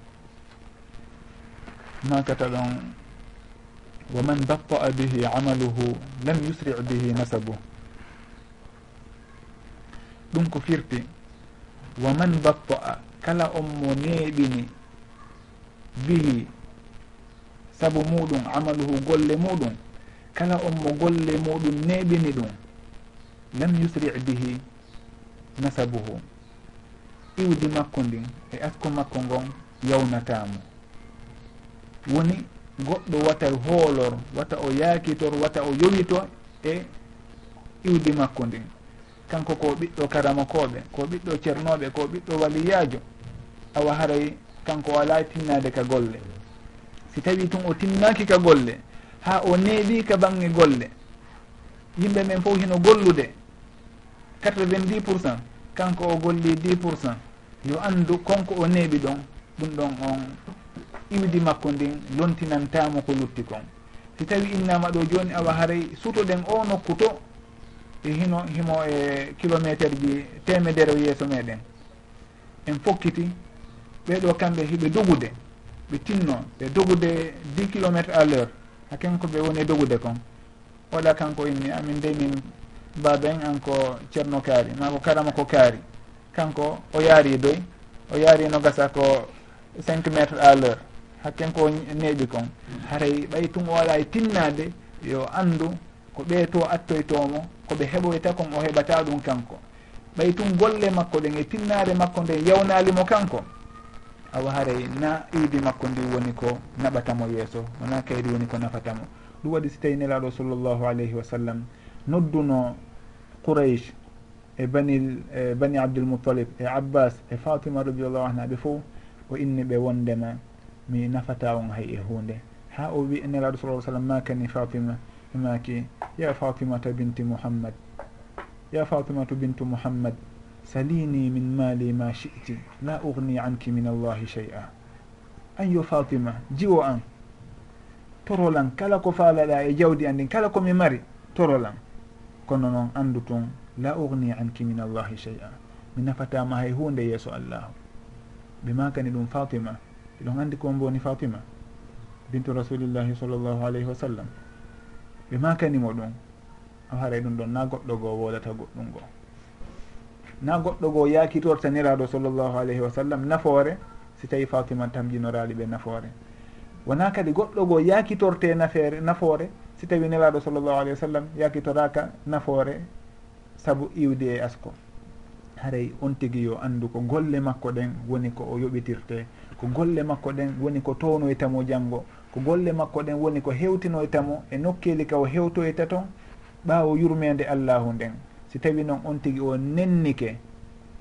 makata ɗon wa man batta'a bihi amaluhu lam yusri bihi nasabuh ɗum ko firti. wa man batta'a kala on mo neeɓini bihi sabu muɗum amaluhu golle muɗum kala on mo golle muɗum neeɓini ɗum lam yusri bihi nasabuhu. Iwdi makko ndin e akko makko ngon yawnatamo woni goɗɗo wata hoolor wata o yaakitor wata o yowito e iwdi makko ndin. Kanko ko ɓiɗɗo karamakoɓe ko ɓiɗɗo ceernoɓe ko ɓiɗɗo waliyajo awa haray kanko ala tinnade ka golle. Si tawi tun o tinnaki ka golle ha o neeɓi ka bange golle yimɓe men fof hino gollude. quatre vingt dix pour cent kanko o golli dix pour cent. Yo andu konko o neeɓi ɗon ɗum ɗon on iwdi makko ndin lontinantamo ko lutti kon. Si tawi innama ɗo joni awa haray sutoɗen o nokku to e hino himo e kilométre ji temedere yeeso meɗen. En fokkiti ɓeɗo kamɓe hiɓe dogude ɓe tinno ɓe dogude dix kilométre à l' heure haken ko ɓe woni e dogude kon. Oɗa kanko inni amin de min baba en an ko ceerno kaari. Ma ko karama ko kaari. Kanko o yaari e doy o yaari e no gasa ko cinq métre à l' heure hakken ko neeɓi kon. Haray ɓay tun o wala e tinnade yo andu ko ɓee to attoytomo koɓe heɓoyta kon o heɓata ɗum kanko. Ɓay tun golle makko ɗen e tinnade makko nden yawnalimo kanko. Awa haray na iidi makko ndi woni ko naɓatamo yeeso wona kayri woni ko nafatamo. Ɗum waɗi si tawi nelaɗo sallllahu alayhi wa sallam nodduno qouraish e bani e bani abdoulmoutalib e abbas e fatima radiallahu anhu aɓe fof o inni ɓe wondema mi nafata on hay e hunde ha o wi nelaɗo sa sallam makani fatima? Maki ya fatimata binti mouhammad ya fatimatu bintu mouhammad salini min mali ma shi'ti la ugni anki min allahi chey a an yo fatima jiwo an. Torolan kala ko faalaɗa e jawdi andin kala komi mari torolan. Kono noon andu tun la ugni anki min allahi chey a mi nafatama hay hunde yeeso allahu. Ɓe makani ɗum fatima? eɗon anndi ko wonbo woni fatima bintu rasulillahi sall llahu alayhi wa sallam. Ɓe makanimo ɗum o haray ɗum ɗon na goɗɗo goo wodata goɗɗum goo na goɗɗo goo yakitortaniraɗo sallllahu alayhi wa sallam nafoore si tawi fatima tamjinoraali ɓe nafoore. Wona kadi goɗɗo goo yakitorte nafeere nafoore si tawi nelaɗo sallllahu alayhi wa sallam yakitoraka nafoore saabu iwdi e asko. Haray on tigi yo anndu ko golle makko ɗen woni ko o yoɓitirte ko golle makko ɗen woni ko townoytamo janngo ko golle makko ɗen woni ko hewtinoytamo e nokkeli ka o hewtoyta ton ɓaawo yurmede allahu nden. Si tawi noon on tigi o nennike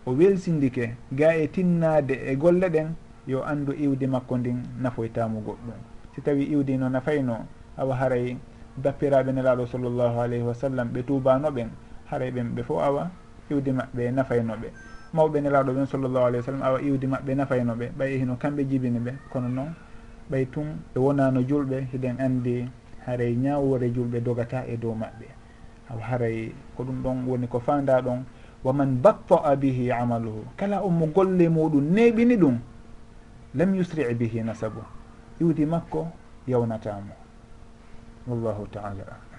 o welsindike ga e tinnade e golle ɗen yo anndu iwdi makko ndin nafoytamo goɗɗum. Si tawi iwdi no nafayno awa haray bappiraɓe nelaɗo sallllahu alayhi wa sallam ɓe tubanoɓen haray ɓen ɓe fo awa iwdi maɓɓe nafaynoɓe mawɓe nelaɗo ɓen sallllahu alayhi wa sallam awa iwdi maɓɓe nafayno ɓe ɓay hino kamɓe jibini ɓe. Kono noon ɓay tun ɓe wonano julɓe hiɗen andi haray ñawore julɓe dogata e dow maɓɓe. Awa haray ko ɗum ɗon woni ko fanda ɗon waman batta'a bihi amaluhu kala on mo golle muɗum neɓini ɗum lam yusri bihi nasabu iwdi makko yawnatamo wallahu taala alam.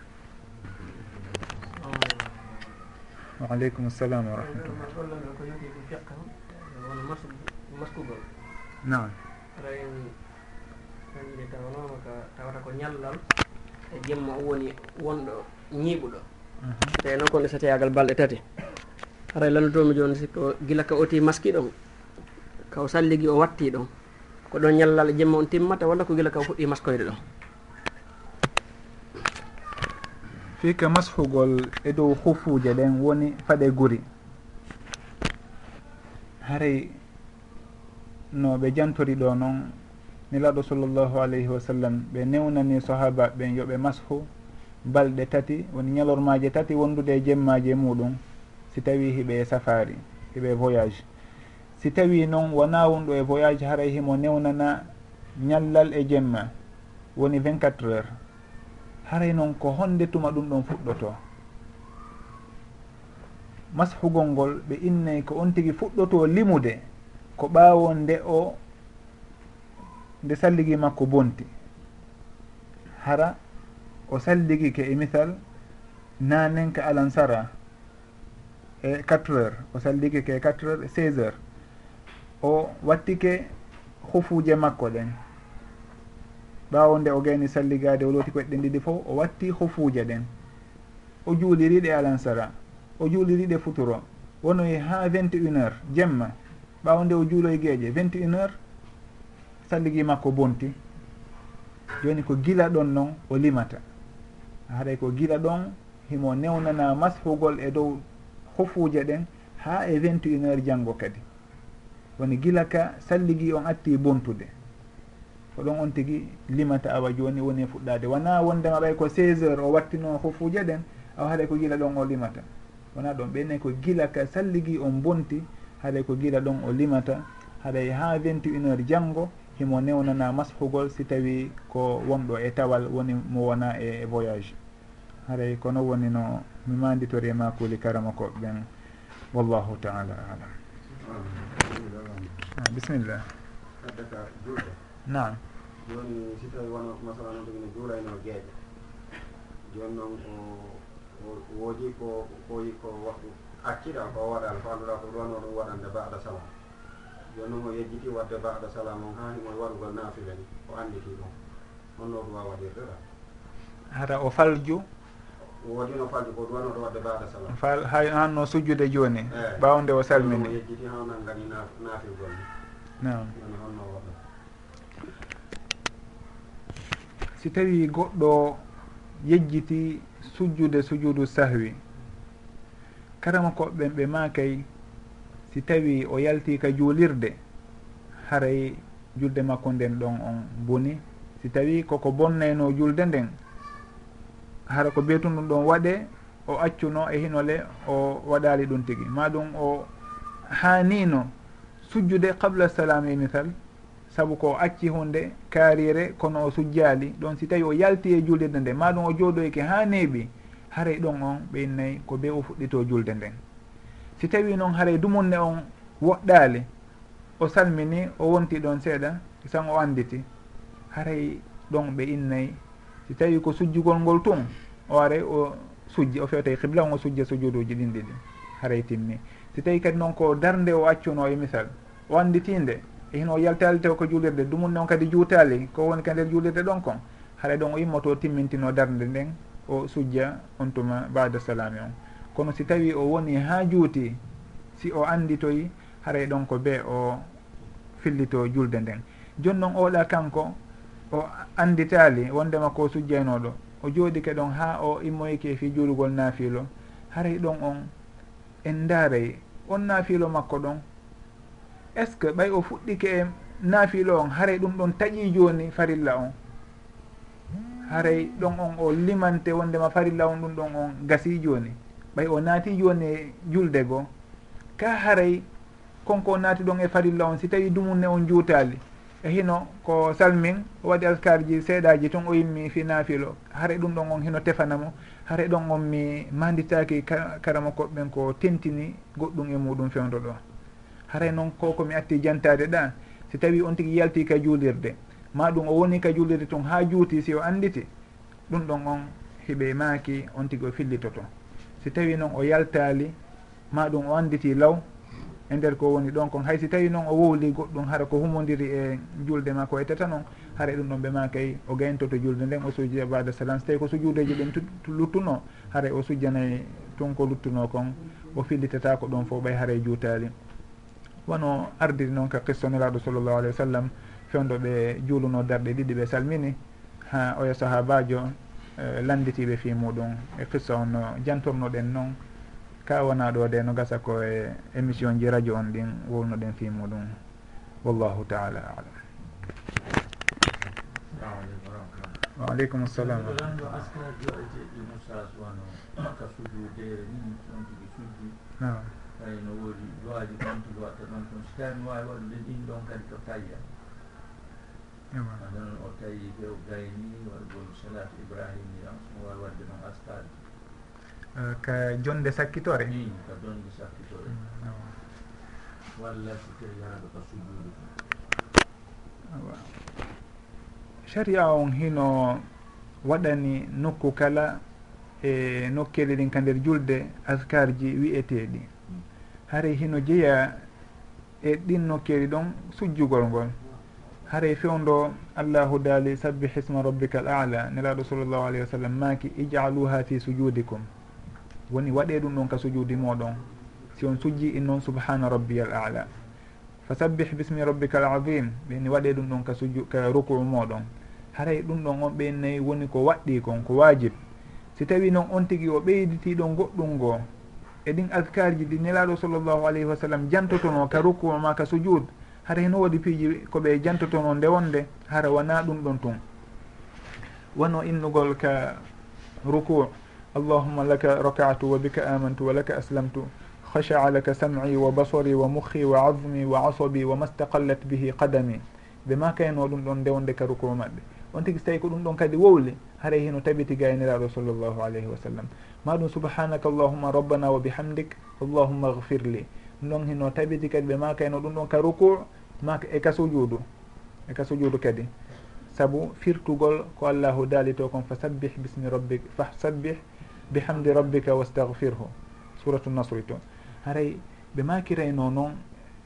waaleykum salam wa rahmatullah maskugol hande tawanoma ka tawata ko ñallal e jemma woni wonɗo ñiiɓuɗo tawi noon konde so tawiyagal balɗe tati. Aray lannotomi joni sikko gila ka oti maski ɗon kaw salligi o watti ɗon ko ɗon ñallal e jemma on timmata walla ko gila ka fuɗɗi maskoyde ɗon. fika mashugol e dow hufuje ɗen woni faɗe guri. Haray no ɓe jantori ɗo noon nelaɗo sallllahu alayhi wa sallam ɓe newnani sahaba ɓen yoɓe mashu balɗe tati woni ñalormaje tati wondude e jemmaji muɗum. Si tawi hiɓe safari hiɓe voyage. Si tawi noon wona wonɗo e voyage haray himo newnana ñallal e jemma woni 24 heures. haray noon ko honde tuma ɗum ɗon fuɗɗoto. Mashugol ngol ɓe innayi ko on tigi fuɗɗoto limude ko ɓaawo nde o nde salligi makko bonti. Hara o salligi ke e misal nanen ka alansara e quatre heures. O salligike e quatre heures seize heures. O wattike hufuuje makko ɗen. ɓawo nde o gayni salligade o looti koyɗe ɗiɗi fof o watti hofuuje ɗen o juuliriɗe alansara o juuliriɗe futuro. Wonoyi e ha vingt une heure jemma. Ɓawo nde o juuloye gueeƴe vingt une heure salligi makko bonti. Joni ko gila ɗon noon o limata. Haɗay ko gila ɗon himo newnana mashugol e dow hofuje ɗen ha e vingt une heure janggo kadi. Woni gila ka salligi on atti bontude. ko ɗon on tigui limata awa joni woni fuɗɗade. Wona wondema ɓay ko 16 heures o wattino hofuje ɗen awa haɗay ko gila ɗon o limata. Wona ɗon ɓenne ko gila ka salligui on bonti haɗay ko gila ɗon o limata. Haɗay ha 21 heure janggo himo newnana mashugol si tawi ko wonɗo e tawal woni mo wona e voyage. Haray kono woni no mi manditori e makuli karama ko ɓen. Wallahu taala alam. Ah, Bisimillah naam. Joni si tawi wono masala noon tagine juulayno jeeƴe joni noon woodi ko koyi ko waktu acciɗa ko waɗal ko annduɗa ko ɗon ɗum waɗande baada salam. Joni noon o yejjiti wadde baada salam on haani himo waɗugol naafila ni o annditi ɗum. Honno ɗum waa waɗirde ɗa hara o falju? Woodino falju ko duwanoɗo wadde baada salam. Fal hay hanno sujjude jooni eh. ɓawnde o salmini. o yejjiti hawnan gani naafirgol ni. Nam woni honno waɗa. si tawi goɗɗo yejjiti sujjude sujudu sahwi karama koɓɓen ɓe makay si tawi o yalti ka juulirde haray julde makko nden ɗon on boni. Si tawi koko bonnayno julde nden hara ko beetuɗum ɗon waɗe o accuno e hinole o waɗali ɗum tigui maɗum o hanino sujjude qabla salami misal saabu ko acci hunde kaarire kono o sujjaali ɗon si tawi o yalti e julde nde maɗum o jooɗoyke ha neeɓi haray ɗon on ɓeynayi ko be o fuɗɗito julde nden. Si tawi noon haray dumunne on woɗɗaali o salmini o wonti ɗon seeɗa san o anditi haray ɗon ɓe innayi si tawi ko sujjugol ngol tun o aray o sujji o fewtay e qibla on o sujja sujuduji ɗin ɗiɗi haray e timmi. Si tawi kadi noon ko darde o accuno e misal o anditinde e hino yaltali taw ko juulirde ɗumun noon kadi juutali ko woni ka nder julirde ɗon kon. Haɗa ɗon o immoto timmintino darde nden o sujja on tuma bada salami on. Kono si tawi o woni ha juuti si o anditoyi haray e ɗon ko be o fillito julde nden. Joni noon oɗa kanko o anditali wondema ko sujjaynoɗo o jooɗike ɗon ha o immoyke fi juulugol naafilo. Haray e ɗon on en daaray on naafilo makko ɗon est ce que ɓay o fuɗɗike e naafilo on? Haray ɗum ɗon taƴi jooni farilla on. Haray ɗon on o limante wondema farilla on ɗum ɗon on gasi jooni. Ɓay o naati jooni e julde goo ka haray konko naati ɗon e farilla on si tawi dumunne on juutali e hino ko salmin o waɗi alkarji seeɗaji toon o yimmi fi naafilo. Haray ɗum ɗon on hino tefanamo haray ɗon on mi manditaki karama koɓɓen ko tentini goɗɗum e muɗum fewdo ɗo. haray noon ko komi atti jantade ɗa si tawi on tigui yalti ka juulirde ma ɗum o woni ka juulirde toon ha juuti si o anditi ɗum ɗon on hiɓe maaki on tigui o fillitoto. Si tawi noon o yaltali ma ɗum o anditi law e nder ko woni ɗon kon. Haysi tawi noon o wowli goɗɗum hara ko humodiri e julde ma ko etata noon haara ɗum ɗon ɓe ma kay o gayntoto julde nden o sujja bada salam. So tawi ko sujudeji ɗen luttuno haara o sujjanayi tun ko luttuno kon o fillitata ko ɗon fof ɓay haara juutali wono ardiri noon ka qissoniraɗo sallllahu alayhi wa sallam fewdo ɓe juuluno darɗe ɗiɗi ɓe salmini ha oyo sahabajo e, landitiɓe fi muɗum e qissa on no jantornoɗen noon ka wona ɗo de no gasa ko e émission ji radio on ɗin wolnoɗen fi muɗum wallahu taala alam. Waaleykum salam nam tawi no woodi duwaji ɗon tugo watta ɗon kon. So tawi no wawi waɗude ɗin ɗon kadi ko tayya noon o tawi few gayni waɗugol salatu ibrahimiyan somo wawi wadde noon askaji ka jonde sakkitore? I ka jonde sakkitore. Mm, Walla so tawi haɗo ka sujudu sharia on hino waɗani nokku kala e nokkele ɗin ka nder julde askar ji wi'eteɗi. haray hino jeeya e ɗin nokkeli ɗon sujjugol ngol. Haray fewndo allahu daali sabbih isma rabbika al ala nelaɗo sallllahu alayhi wa sallam maaki ijaluha fi sujudikum woni waɗe ɗum ɗon ka sujudi moɗon si on sujji in noon subhana rabbiya al ala. Fa sabbih bismi rabbika al adim ɓeni waɗe ɗum ɗon ka suju ka ruku'u moɗon haray ɗum ɗon on ɓeynayi woni ko waɗɗi kon ko wajib si tawi noon on tigui o ɓeyditiɗon goɗɗum ngoo e ɗin askarji ɗi nelaɗo sallllahu alayhi wa sallam jantotono ka rukkuo ma ka sujud hara heno waɗi piiji koɓe jantotono nde wonde hara wona ɗum ɗon tun wono innugol ka ruku allahuma laka rakatu wa bika amantu wa laka aslamtu khasha'a laka sam'i wa خشع لك سمعي وبصري ومخي وعظمي وعصبي وما استقلت bihi qadami. Ɓe ma kayno ɗum ɗon ndewonde ka rukuo maɓɓe. On tigui so tawi ko ɗum ɗon kadi wowli haray heno tabiti gayniraɗo sallllahu alayhi wa sallam. Ma ɗum subhanaka allahuma rabbana wa bihamdik allahumma gfir li ɗum ɗon heno tabiti kadi ɓe ma kayno ɗum ɗon ka ruku ma e ka sujudu e ka sujudu kadi. Saabu firtugol ko allahu daalito kon fa sabbih bismi rabbik fa sabbih bihamdi rabbika wastahfirhu suratu nasri to. Haray ɓe makirayno noon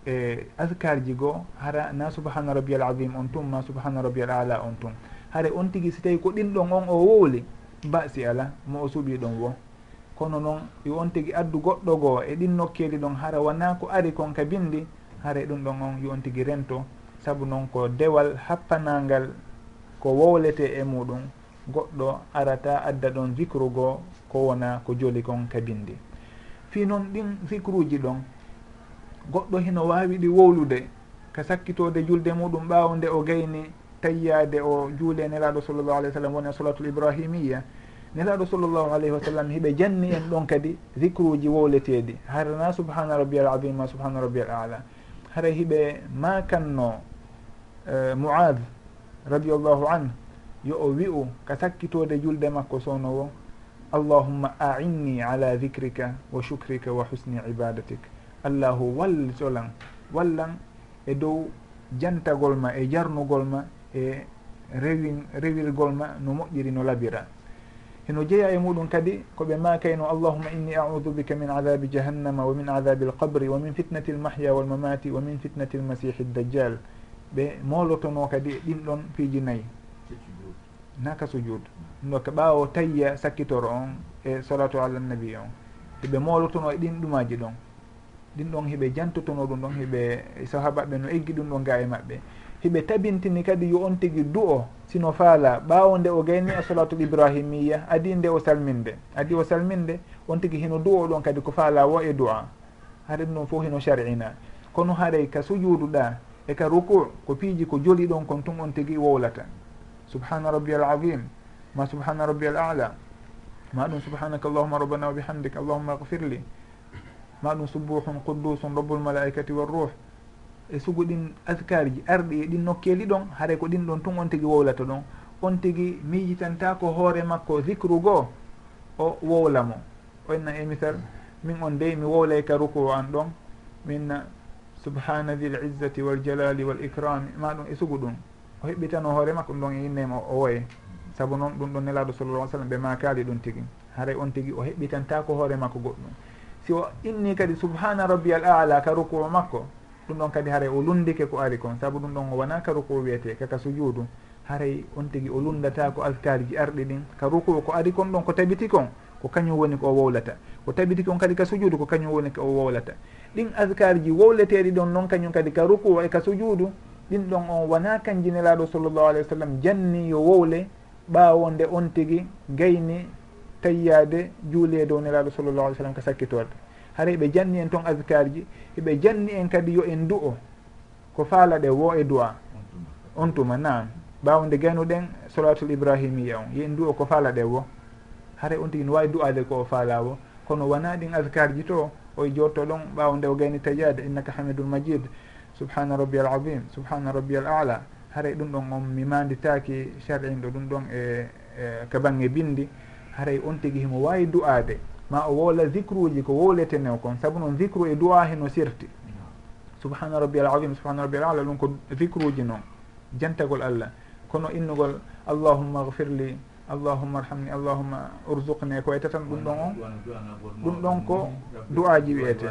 e askar ji goo hara na subhana rabbi al azim on tum ma subhana rabbi al ala on tum. hare on tigi si tawi ko ɗin ɗon on o wowli basi ala mo o suuɓi ɗon wo. Kono noon yo on tigi addu goɗɗo goo e ɗin nokkeli ɗon hara wona ko ari kon ka bindi hare ɗum ɗon on yo on tigi rento. Saabu noon ko dewal happanangal ko wowlete e muɗum goɗɗo arata adda ɗon zicre goo ko wona ko joli kon ka bindi fi noon ɗin zicre uji ɗon goɗɗo hino wawi ɗi wowlude ka sakkitode julde muɗum ɓawo nde o gayni tayyade o juule e nelaɗo sallllahu alih w sallam woni e solatul ibrahimia nelaɗo sallllahu alayhi wa sallam hiɓe janni en ɗon kadi zicruji wowleteɗi harana subhana rabbi al azima subhana rabbi al ala. Hara hiɓe makanno e, moad radiallahu anhu yo o wi'u ka sakkitode julde makko sownowo allahumma ainni ala dicrika wa sucrika wa husni ibadatik. Allahu wallitolan wallan e dow jantagol ma e jarnugol ma e rewin rewirgol ma no moƴƴiri no labira. Heno jeeya e muɗum kadi koɓe makayno allahuma inni audu bika min adabi jahannama wa min adabi alqabri wa min fitnati almahya walmamati wa min fitnati almasihi ddajjal ɓe molotono kadi e ɗin ɗon piiji nayyi naka sujud ɗum ɗo ko ɓaawo tayya sakkitoro on e salatu ala nabi on. Heɓe molotono e ɗin ɗumaji ɗon. Ɗin ɗon heɓe jantotono ɗum ɗon heɓe sahabaɓe no eggi ɗum ɗon ga e maɓɓe. hiɓe tabintini kadi yo on tigi du o sino faala ɓaawo nde o gayni a salatul ibrahimiya adi nde o salminde. Adi o salminde on tigi hino du o ɗon kadi ko faala wo e du'a. Haɗen ɗum fof hino shar'ina. Kono haɗay ka sujuduɗa e ka ruku ko piiji ko joli ɗon kon tun on tigi wowlata subhana rabbi al azim. Ma subhana rabbi al ala. Ma ɗum subhanaka allahuma rabbana wa bihamdik allahuma gfirli ma ɗum subuhun quddusum rabbulmalaikati walruh e sugo ɗin askaruji arɗi e ɗin nokkeli ɗon haray ko ɗin ɗon tun on tigui wowlata ɗon. On tigui miijitanta ko hoore makko zicre goo o wowla mo. Onna e misal min on dey mi wowlay ka ruku an ɗon min subhana di l izzati waljalali wal icrami ma ɗum e sugu ɗum. O heɓɓitano hoore makko ɗum ɗon e innema o woye. Saabu noon ɗum ɗon nelaɗo sallallah sallam ɓe makali ɗum tigui haara on tigui o heɓɓitanta ko hoore makko goɗɗum. Si o inni kadi subhana rabbi al ala ka ruku o makko ɗum ɗon kadi haray o lundike ko ari kon saabu ɗum ɗon o wona ka ruku wiyete kaka sujuudu haray on tigui o lundata ko altarji arɗi ɗin ka ruku ko ari kon ɗon ko tabiti kon ko kañum woni ko o wowlata ko tabiti kon kadi ka sujuudu ko kañum woni ko o wowlata ɗin askarji wowleteɗi ɗon noon kañum kadi ka ruku e ka sujuudu ɗin ɗon on wona kanjinelaɗo sallllahu alayhi wa sallam janni yo wowle ɓawo nde on tigui gayni tayyade juulede o nelaɗo sallllahu alih w sallam ka sakkitorde haray ɓe janni en toon askar ji eɓe janni en kadi yo en du'o. Ko faala ɗe wo e du'a. On tuma nam ɓawde gaynuɗen solatul ibrahimiya on. Yen du'o ko faala ɗe wo. Haray on tigui no wawi du'ade ko o faala wo. Kono wona ɗin askar ji to oye jotto ɗon ɓawde o gayni tajade innaka hamidul majid. Subhana rabbi al azim subhana rabbi al ala. Haray ɗum ɗon on mi mimanditaki shar'in ɗo ɗum ɗon e, e ka bangge bindi haray on tigui himo wawi du'ade ma o wola zicre uji ko wowletene kon saabu noon zicre e duwa heno sirti. Subhana rabbi al azim subhana rabbi al ala ɗum ko zicre uji noon. Jantagol allah. Kono innugol allahumma gfirli allahumma arhamni allahumma urzuqne ko wayta tan ɗum ɗon on ɗum ɗon ko du'aji wiyete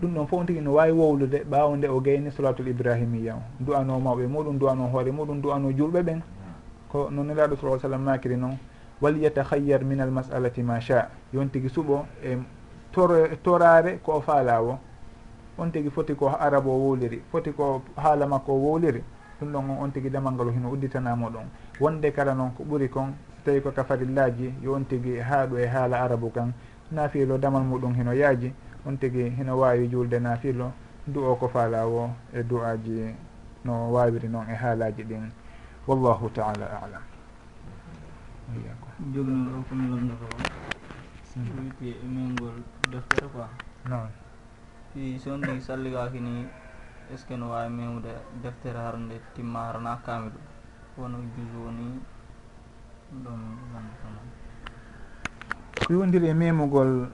ɗum ɗon fof on tigui no wawi wowlude ɓawo nde o gayni solatul ibrahimia o. Du'ano mawɓe muɗum du'ano hoore muɗum du'ano julɓe ɓen. Ko no nelaɗo sa sallam makiri noon walyatahayyar min almasalati ma sha. Yon tigui suuɓo e torare ko o faala o on tigui foti ko arabe o wowliri foti ko haala makko o wowliri ɗum ɗon on on tigui ɗemal ngal hino udditanamo ɗon. Wonde kala noon ko ɓuuri kon so tawi ko kafarillaji yo on tigui haaɗo e haala arabu kan. Naafilo damal muɗum hino yaaji on tigui hino wawi julde naafilo du o ko faalawo e du'aji no wawiri noon e haalaji ɗin. Wallahu taala alam. Yeah. jognol o komi lomdoto hmm. o wiyte mingol deftere quoi. Non. Fi so on tigi salligaki ni est ce que no wawi memude deftere harnde timma harana kami ɗum? Wono jus woni ɗum lomdotoma ko yowdiri e memugol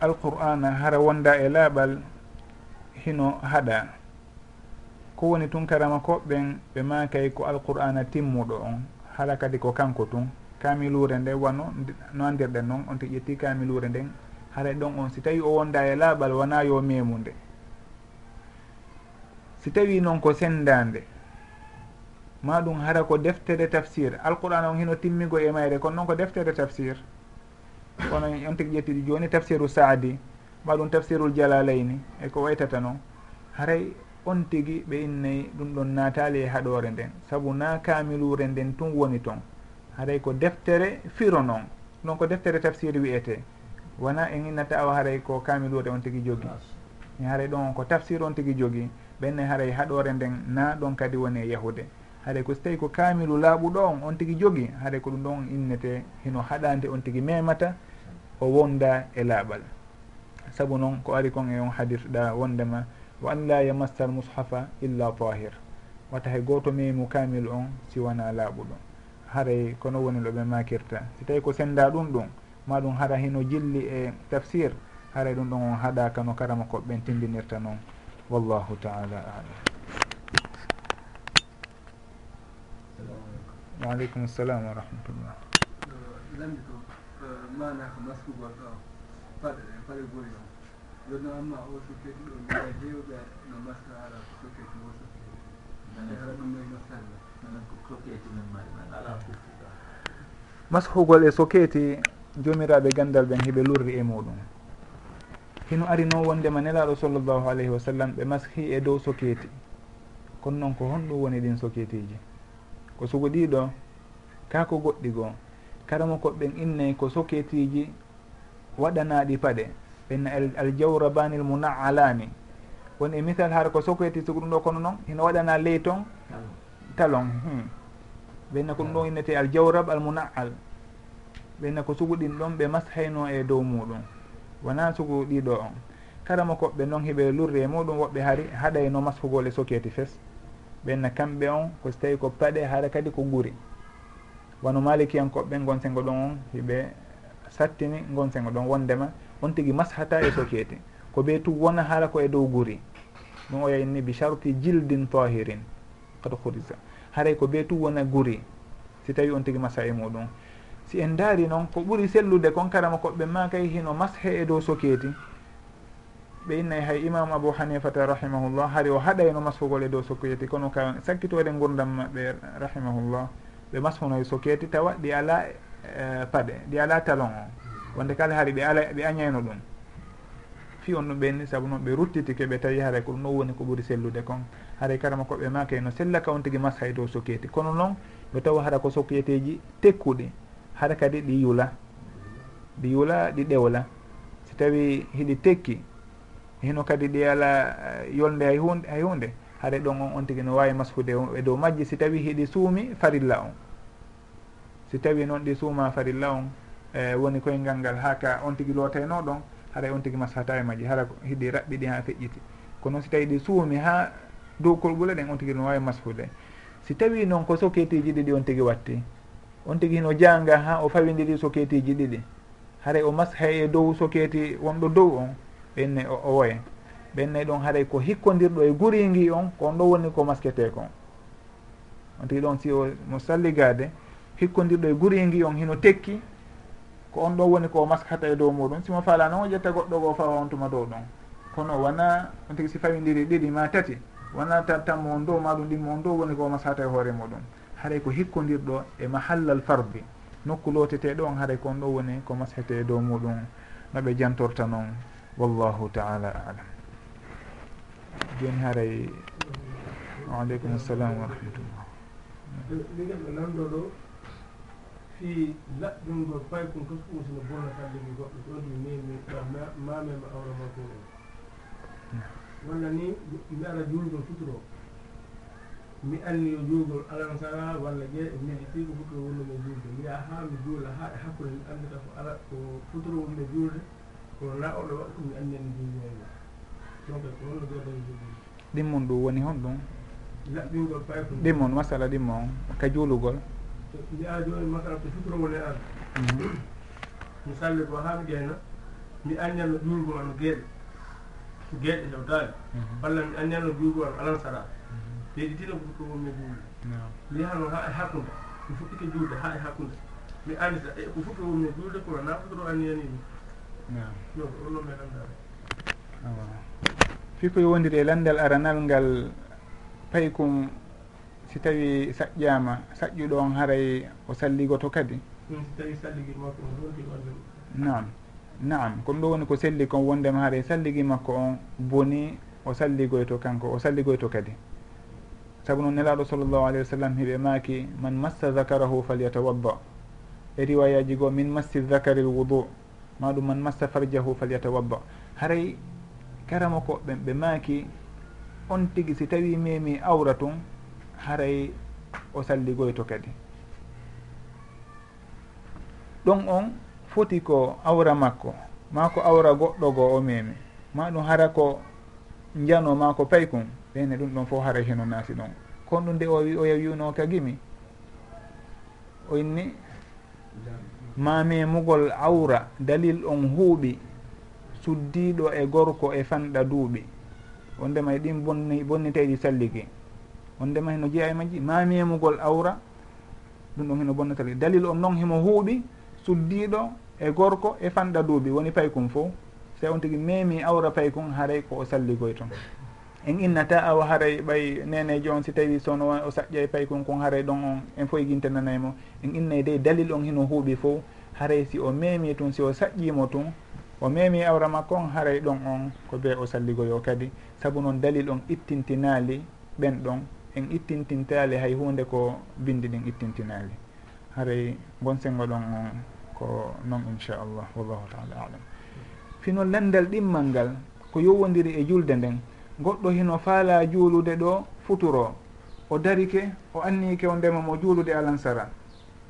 alqur'ana hara wonda e laaɓal hino haɗa ko woni tun karama koɓɓen ɓe makay ko alqur'ana timmuɗo on hala kadi ko kanko tun. kamilure nde wano no andirɗen noon on ti ƴetti kamilure nden. Haray ɗon on si tawi o wonda e laaɓal wona yo memude si tawi noon ko sendande ma ɗum hara ko deftere tafsir. Alquran on hino timmigo e mayre kono noon ko deftere tafsir. Kono on tigi ƴettiɗi joni tafsiru saadi ma ɗum tafsirul jalalayni e ko waytata noon haray on tigi ɓe innayi ɗum ɗon natali e haɗore nden. Saabu na kamilure nden tun woni toon haray ko deftere firo noon ɗon ko deftere tafsir wiyete wona en innata awa haray ko kamiluure on tigui jogui e haray ɗon ko tafsir on tigui jogui ɓenne haray haɗore nden na ɗon kadi woni e yahude. Haɗay ko so tawi ko kamilu laaɓuɗo on on tigui jogui haɗay ko ɗum ɗon innete hino haɗande on tigui memata o wonda e laaɓal. Saabu noon ko ari kon e on hadirɗa wondema wa an la yamassa al mushafa illa tahir wata hay goto memu kamilu on siwana laaɓuɗo. haray kono woni ɗo ɓe makirta. Si tawi ko senda ɗum ɗum ma ɗum hara hino jilli e tafsir haray ɗum ɗon on haɗaka no karama koɓeɓen tindinirta noon. Wallahu taala alam. Waaleykum salam wa rahmatullah. Lamdi ko eh, mana ko maskugol ɗo paɗe ɗe paɗe gori on jonno amma o sukkeji ɗo jewɓe no maska ala sukkeji o sukkeji ara ɗum ɗo no salla. mashugol e sokete jomiraɓe gandal ɓen heɓe lurri e muɗum hino arino wondema nelaɗo sallllahu alayhi wa sallam ɓe mashi e dow sokete kono noon ko honɗum woni ɗin soketeji ko sugo ɗiɗo kako goɗɗi goo karamo koɓɓen innayi ko soketiji waɗanaɗi paɗe. Ɓenna aljawrabanil munaalani woni e misal hara ko soketi sugo ɗum ɗo kono noon hino waɗana ley ton talon hmm. ɓenna ko ɗum ɗon hmm. innete aljawrab almunaal. Ɓenna ko sugu ɗin ɗon ɓe mashayno e dow muɗum. Wona sugu ɗiɗo on. Kala mo koɓɓe noon heɓe lurri e muɗum woɓɓe hari haɗayno mashugol e soketi fes. Ɓenna kamɓe on ko so tawi ko paɗe hara kadi ko guri. Wano malikiyankoɓɓe gon sengo ɗon on hiɓe sattini gon sengo ɗon wondema. On tigui mashata e soketi. Ko ɓe tu wona hara ko e dow guri. Ɗum o yayinni bi charti jildin tahirin. kad hurisa haray ko ɓe tu wona guri. Si tawi on tigui masa e muɗum. Si en daari noon ko ɓuuri sellude kon karama koɓɓe ma kay hino mashe e dow sokeeti ɓe innayi hay imamu abou hanifata rahimahullah hari o haɗayno masfugol e dow sokeeti kono ka sakkitode gurdam maɓɓe rahimahullah. Ɓe mashunoye sokeeti tawa ɗi ala e, paɗe ɗi ala talon o. Wonde kala hari ɓe ala ɓe añayno ɗum. Fi on ɗum ɓenni saabu noon ɓe ruttitike ɓe tawi haray ko ɗum ɗo woni ko ɓuuri sellude kon. haray karama koɓe maka eno sellaka on tigui masa e dow société kono noon ɗo tawa hara ko société ji tekkuɗe. Haɗa kadi ɗi yula ɗi yula ɗi ɗewla. Si tawi hiɗi tekki hino kadi ɗi ala eh, yolde hay hunde hay hunde haɗa ɗon on on tigui no wawi masfude e dow majji. Si tawi hiɗi suumi farilla on. Si tawi noon ɗi suuma farilla on e woni koyngal ngal ha ka on tigui lotayno ɗon haɗa on tigui masfata e majji. Hara hiɗi raɓɓiɗi ha feƴƴiti. Ko noon si tawi ɗi suumi ha dow kolɓule ɗen on tigui no wawi masfude. Si tawi noon ko soketiji ɗiɗi on tigui watti. On tigui hino janga ha o fawidiri soketiji ɗiɗi. Haray o mashay e dow soketi wonɗo dow on ɓenne o owoye ɓenne ɗon haray ko hikkodirɗo e guringui on ko on ɗo woni ko maskete kon on tigui ɗon si o mo salligade hikkodirɗo e guringui on hino tekki ko on ɗo woni ko maskata e dow muɗum. Simo fala noon o ƴetta goɗɗo go fawa on tuma dow ɗon. Kono wona on tigui si fawidiri ɗiɗi ma tati wona tattanmo on ɗo maɗum ɗimmo on ɗo woni ko masata e hoore muɗum haray ko hikkodirɗo e mahallal fardi nokku loteteɗo on haray ko on ɗo woni ko masete e dow muɗum noɓe jantorta noon wallahu taala alam joni haray waaleykum assalam wa rahmatullah mi gamɓe nanɗo ɗo fi laɓɗumgol pay kon kaskum sino bonna kallimi goɗɗo ɗo ɗi mimi mamema awra makko walla ni mi ara juulgol futuro mi anni yo e juulgol alansara walla je mbiɗi tiigo futuro wonnomi juulde mi yaha haa mi juula haa e hakkude mi anndita ko ala ko futuro wonmi juulde kono na oɗo waktu mi anndi en juulgolgo donc ko wonno joddani juulgol ɗimmon ɗum woni hon ɗum? Laɓɓingol payko ɗimmon masala ɗimmon ka juulugol. Mbiya jooni masala ko futuro woni an. Mhm. Mi salli ko haa mi ƴeyna mi anndanno juulgol ma geeɗe geeɗe hewtaani mhm. walla mi anndi ano an alan saɗa mhm. deeɗitiino ko won mi juulde mi yahano haa e hakkunde. Mi fuɗɗike juulde haa e hakkunde. Mi anndita e ko fuɗɗo wonmi juulde kono naa fuɗɗo anni animi yo onnoon mi anndaare fiko wondiri e landal aranal ngal pay kum si tawi saƴƴama saƴƴuɗo on haray o salligoto kadi? Si tawi salligir makko o wondi wonde nam naam comme ɗo woni ko selli kon wondema haare e salligi makko on boni o salligoyto kanko o salligoyto kadi. Saabu noon nelaɗo sallllahu alayhi wa sallam hiɓe maaki man massa zakarahu falyatawadda. E riwayaji goo min massi zakari l wudu maɗum man massa farjahu falyatawadda. Haray karama ko ɓen ɓe maaki on tigi si tawi memi awra tun haray o salligoyto kadi. Ɗon on foti ko awra makko ma ko awra goɗɗo goo o meme ma ɗum hara ko njano ma ko paykum kon ɓeyne ɗum ɗon fof hara heno naasi ɗon. Kon ɗum nde o wi o yawiyuno ka gimi? O inni? Ma memugol awra dalil on huuɓi suddiɗo e gorko e fanɗa duuɓi. On ndema e ɗin bonni bonniteyɗi on ndema heno jeeya e majji ma memugol awra ɗum ɗon heno bonnatali dalil on noon himo huuɓi suddiɗo e gorko e fanɗa duuɓi woni paykon fo so on tigui memi awra paykon haaray ko o salligoy toon en innata awa haaray ɓay nenejo on si tawi sono o saƴƴa e paykon kon haaray ɗon on en fof e gintananaymo en innay de dalil on hino huuɓi fo haaray si o memi tun si o saƴƴimo tun o memi awra makko on haaray ɗon on ko be o salligoyo kadi. Saabu noon dalil on ittintinali ɓen ɗon. En ittintintali hay hunde ko bindi ɗin ittintinali haaray bon sengo ɗon on. ko noon inchallah wallahu taala alam. Fino landal ɗimmal ngal ko yowodiri e julde nden goɗɗo hino faala juulude ɗo futuro o darike o annike o ndema mo juulude alansara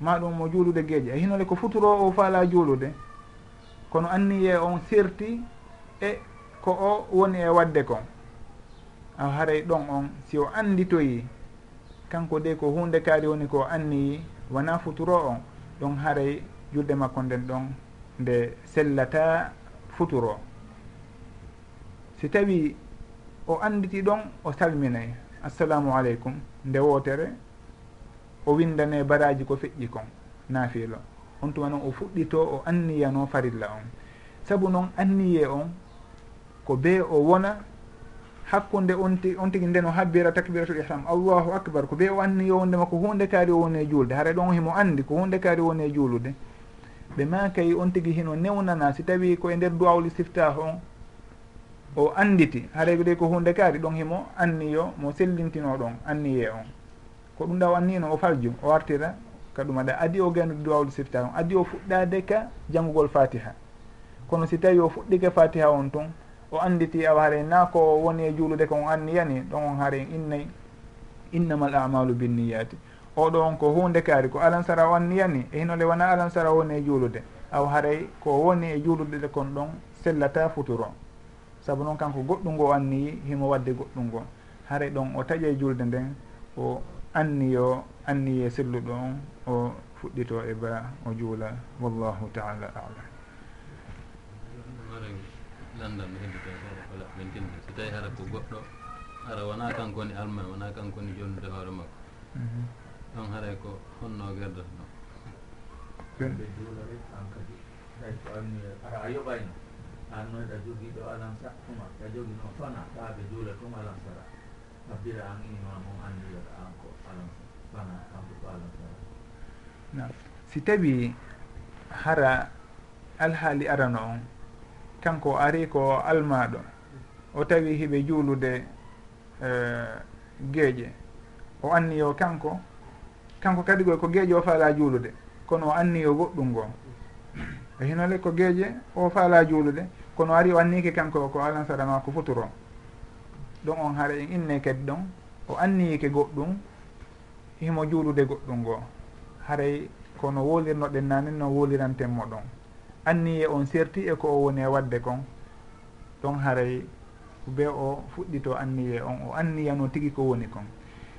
ma ɗum mo juulude geeƴe e hinole ko futuro o faala juulude. Kono anniye on serti e ko o woni e wadde kon a haray ɗon on si o annditoyi kanko de ko hunde kaari woni ko anniyi wona futuro on. Ɗon haray julɗe makko nden ɗon nde sellata futuro. Si tawi o anditi ɗon o salminay assalamu aleykum. Nde wootere o windane baraji ko feƴƴi kon naafiilo on tuma noon o fuɗɗito o anniyano farilla on. Saabu noon anniye on ko be o wona hakkunde on ti on tigi ndeno habbira takbiratul ihram. Allahu acbar ko be o anniyo wondema ko hunde kaari o woni e juulde. Haara ɗon himo andi ko hunde kaari woni e juulude. ɓe makay on tigui hino newnana si tawi koye nder duwawli siftah on o anditi haarayde ko hunde kaari ɗon himo anniyo mo sellintino ɗon anniye on. Ko ɗum ɗaw annino o falju o wartira ka ɗum aɗa adi o gaynude duwawli siftah on. Adi o fuɗɗade ka janggugol fatiha kono si tawi o fuɗɗike fatiha on tun o anditi awa haare na ko woni e juulude ko on anniyani? Ɗon on haaren innayi innamal amalu binniyati oɗo on ko hunde kaari ko alansara on niyani e hinole wona alansara woni e juulude. Aw haray ko woni e juulude de kon ɗon sellata futuro. Saabu noon kanko goɗɗum ngo anniyi himo wadde goɗɗum ngo. Haray ɗon o taƴa e julde nden o anniyo anniye selluɗo on o fuɗɗito e ba o juula. Wallahu taala alam. Landam heddita hoore wala min tinde so tawi hara ko goɗɗo ara wona kanko woni almami wona kanko woni jonnude hoore makko. Mhm. ɗon haray ko honno gerdata ɗon. Ɓe duulore an kadi hay ko anni ara a yoɓayno annoyɗa jogiiɗo ɗa jogii ɗo alan sattuma ɗa jogi noon fana taa ɓe duula tum alan sara abbira an imam mum anniyoɗa an ko alan fana kanko ko alan sara nam si tawi hara alhaali arano on kanko ari ko almaɗo o tawi hiɓe juulude eh, geeƴe o anniyo kanko kanko kadi koy ko gueeje o faala juulude kono o anniyo goɗɗum ngoo. E hinole ko gueeje o faala juulude kono ari o anniki kanko ko alansara ma ko futuro. Ɗon on hara en inne kadi ɗon o anniyike goɗɗum himo juulude goɗɗum ngoo. Haray kono wolirnoɗen nanen no wolirantenmo ɗon. Anniye on serti e ko o woni e wadde kon. Ɗon haray be o fuɗɗito anniye on o anniyano tigi ko woni kon.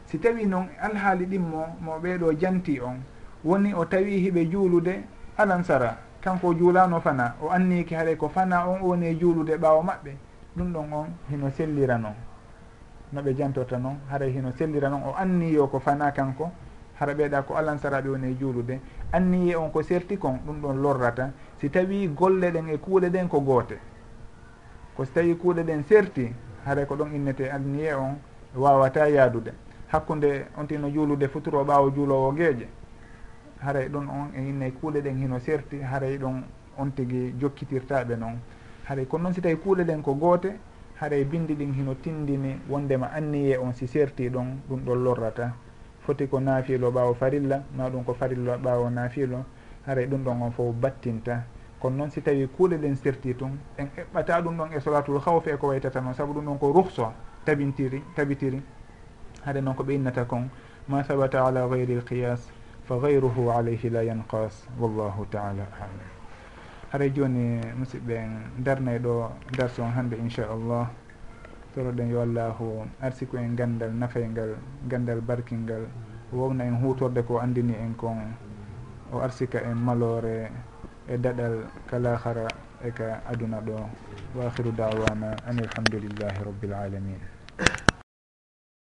si tawi noon alhaali ɗimmo mo ɓeeɗo janti on. Woni o tawi hiɓe juulude alan sara kanko juulano fana o anniki haɗa ko fana on o woni e juulude ɓaawo maɓɓe. Ɗum ɗon on hino sellira noon no ɓe jantorta noon haray hino sellira noon o anniyo ko fana kanko hara ɓeeɗa ko alansaraɓe woni e juulude. Anniye on ko serti kon ɗum ɗon lorrata. Si tawi golle ɗen e kuuɗe ɗen ko goote ko si tawi kuuɗe ɗen serti haray ko ɗon innete anniye on e wawata yaadude. hakkude on tino juulude futuro ɓaawo juulowo geeƴe haray ɗum on e inne kuuɗe ɗen hino serti haray ɗon on tigi jokkitirtaɓe noon. Haray kono noon si tawi kuuɗe ɗen ko goote haray bindi ɗin hino tindini wondema anniye on si serti ɗon ɗum ɗon lorrata. Foti ko naafiilo ɓaawo farilla ma ɗum ko farilla ɓaawo naafiilo. Haray ɗum ɗon on fof battinta. Kono noon si tawi kuuɗe ɗen serti tun en eɓɓata ɗum ɗon e solatul hawfe e ko waytata noon saabu ɗum ɗon ko ruhsa tabintiri tabitiri. haade noon ko ɓe innata kon ma sabata ala gayri l qiyas fa gayruhu alayhi la yanqas wallahu taala alam. Haray joni musidɓe en darnay ɗo darse on hannde inchallah toroɗen yo allahu arsiku en gandal nafaygal gandal barkingal. Wowna en hutorde ko andini en kon. O arsika en malore e daɗal kalahara e ka aduna ɗo. Wa akhiru dawana an alhamdulillahi rabbil alamin.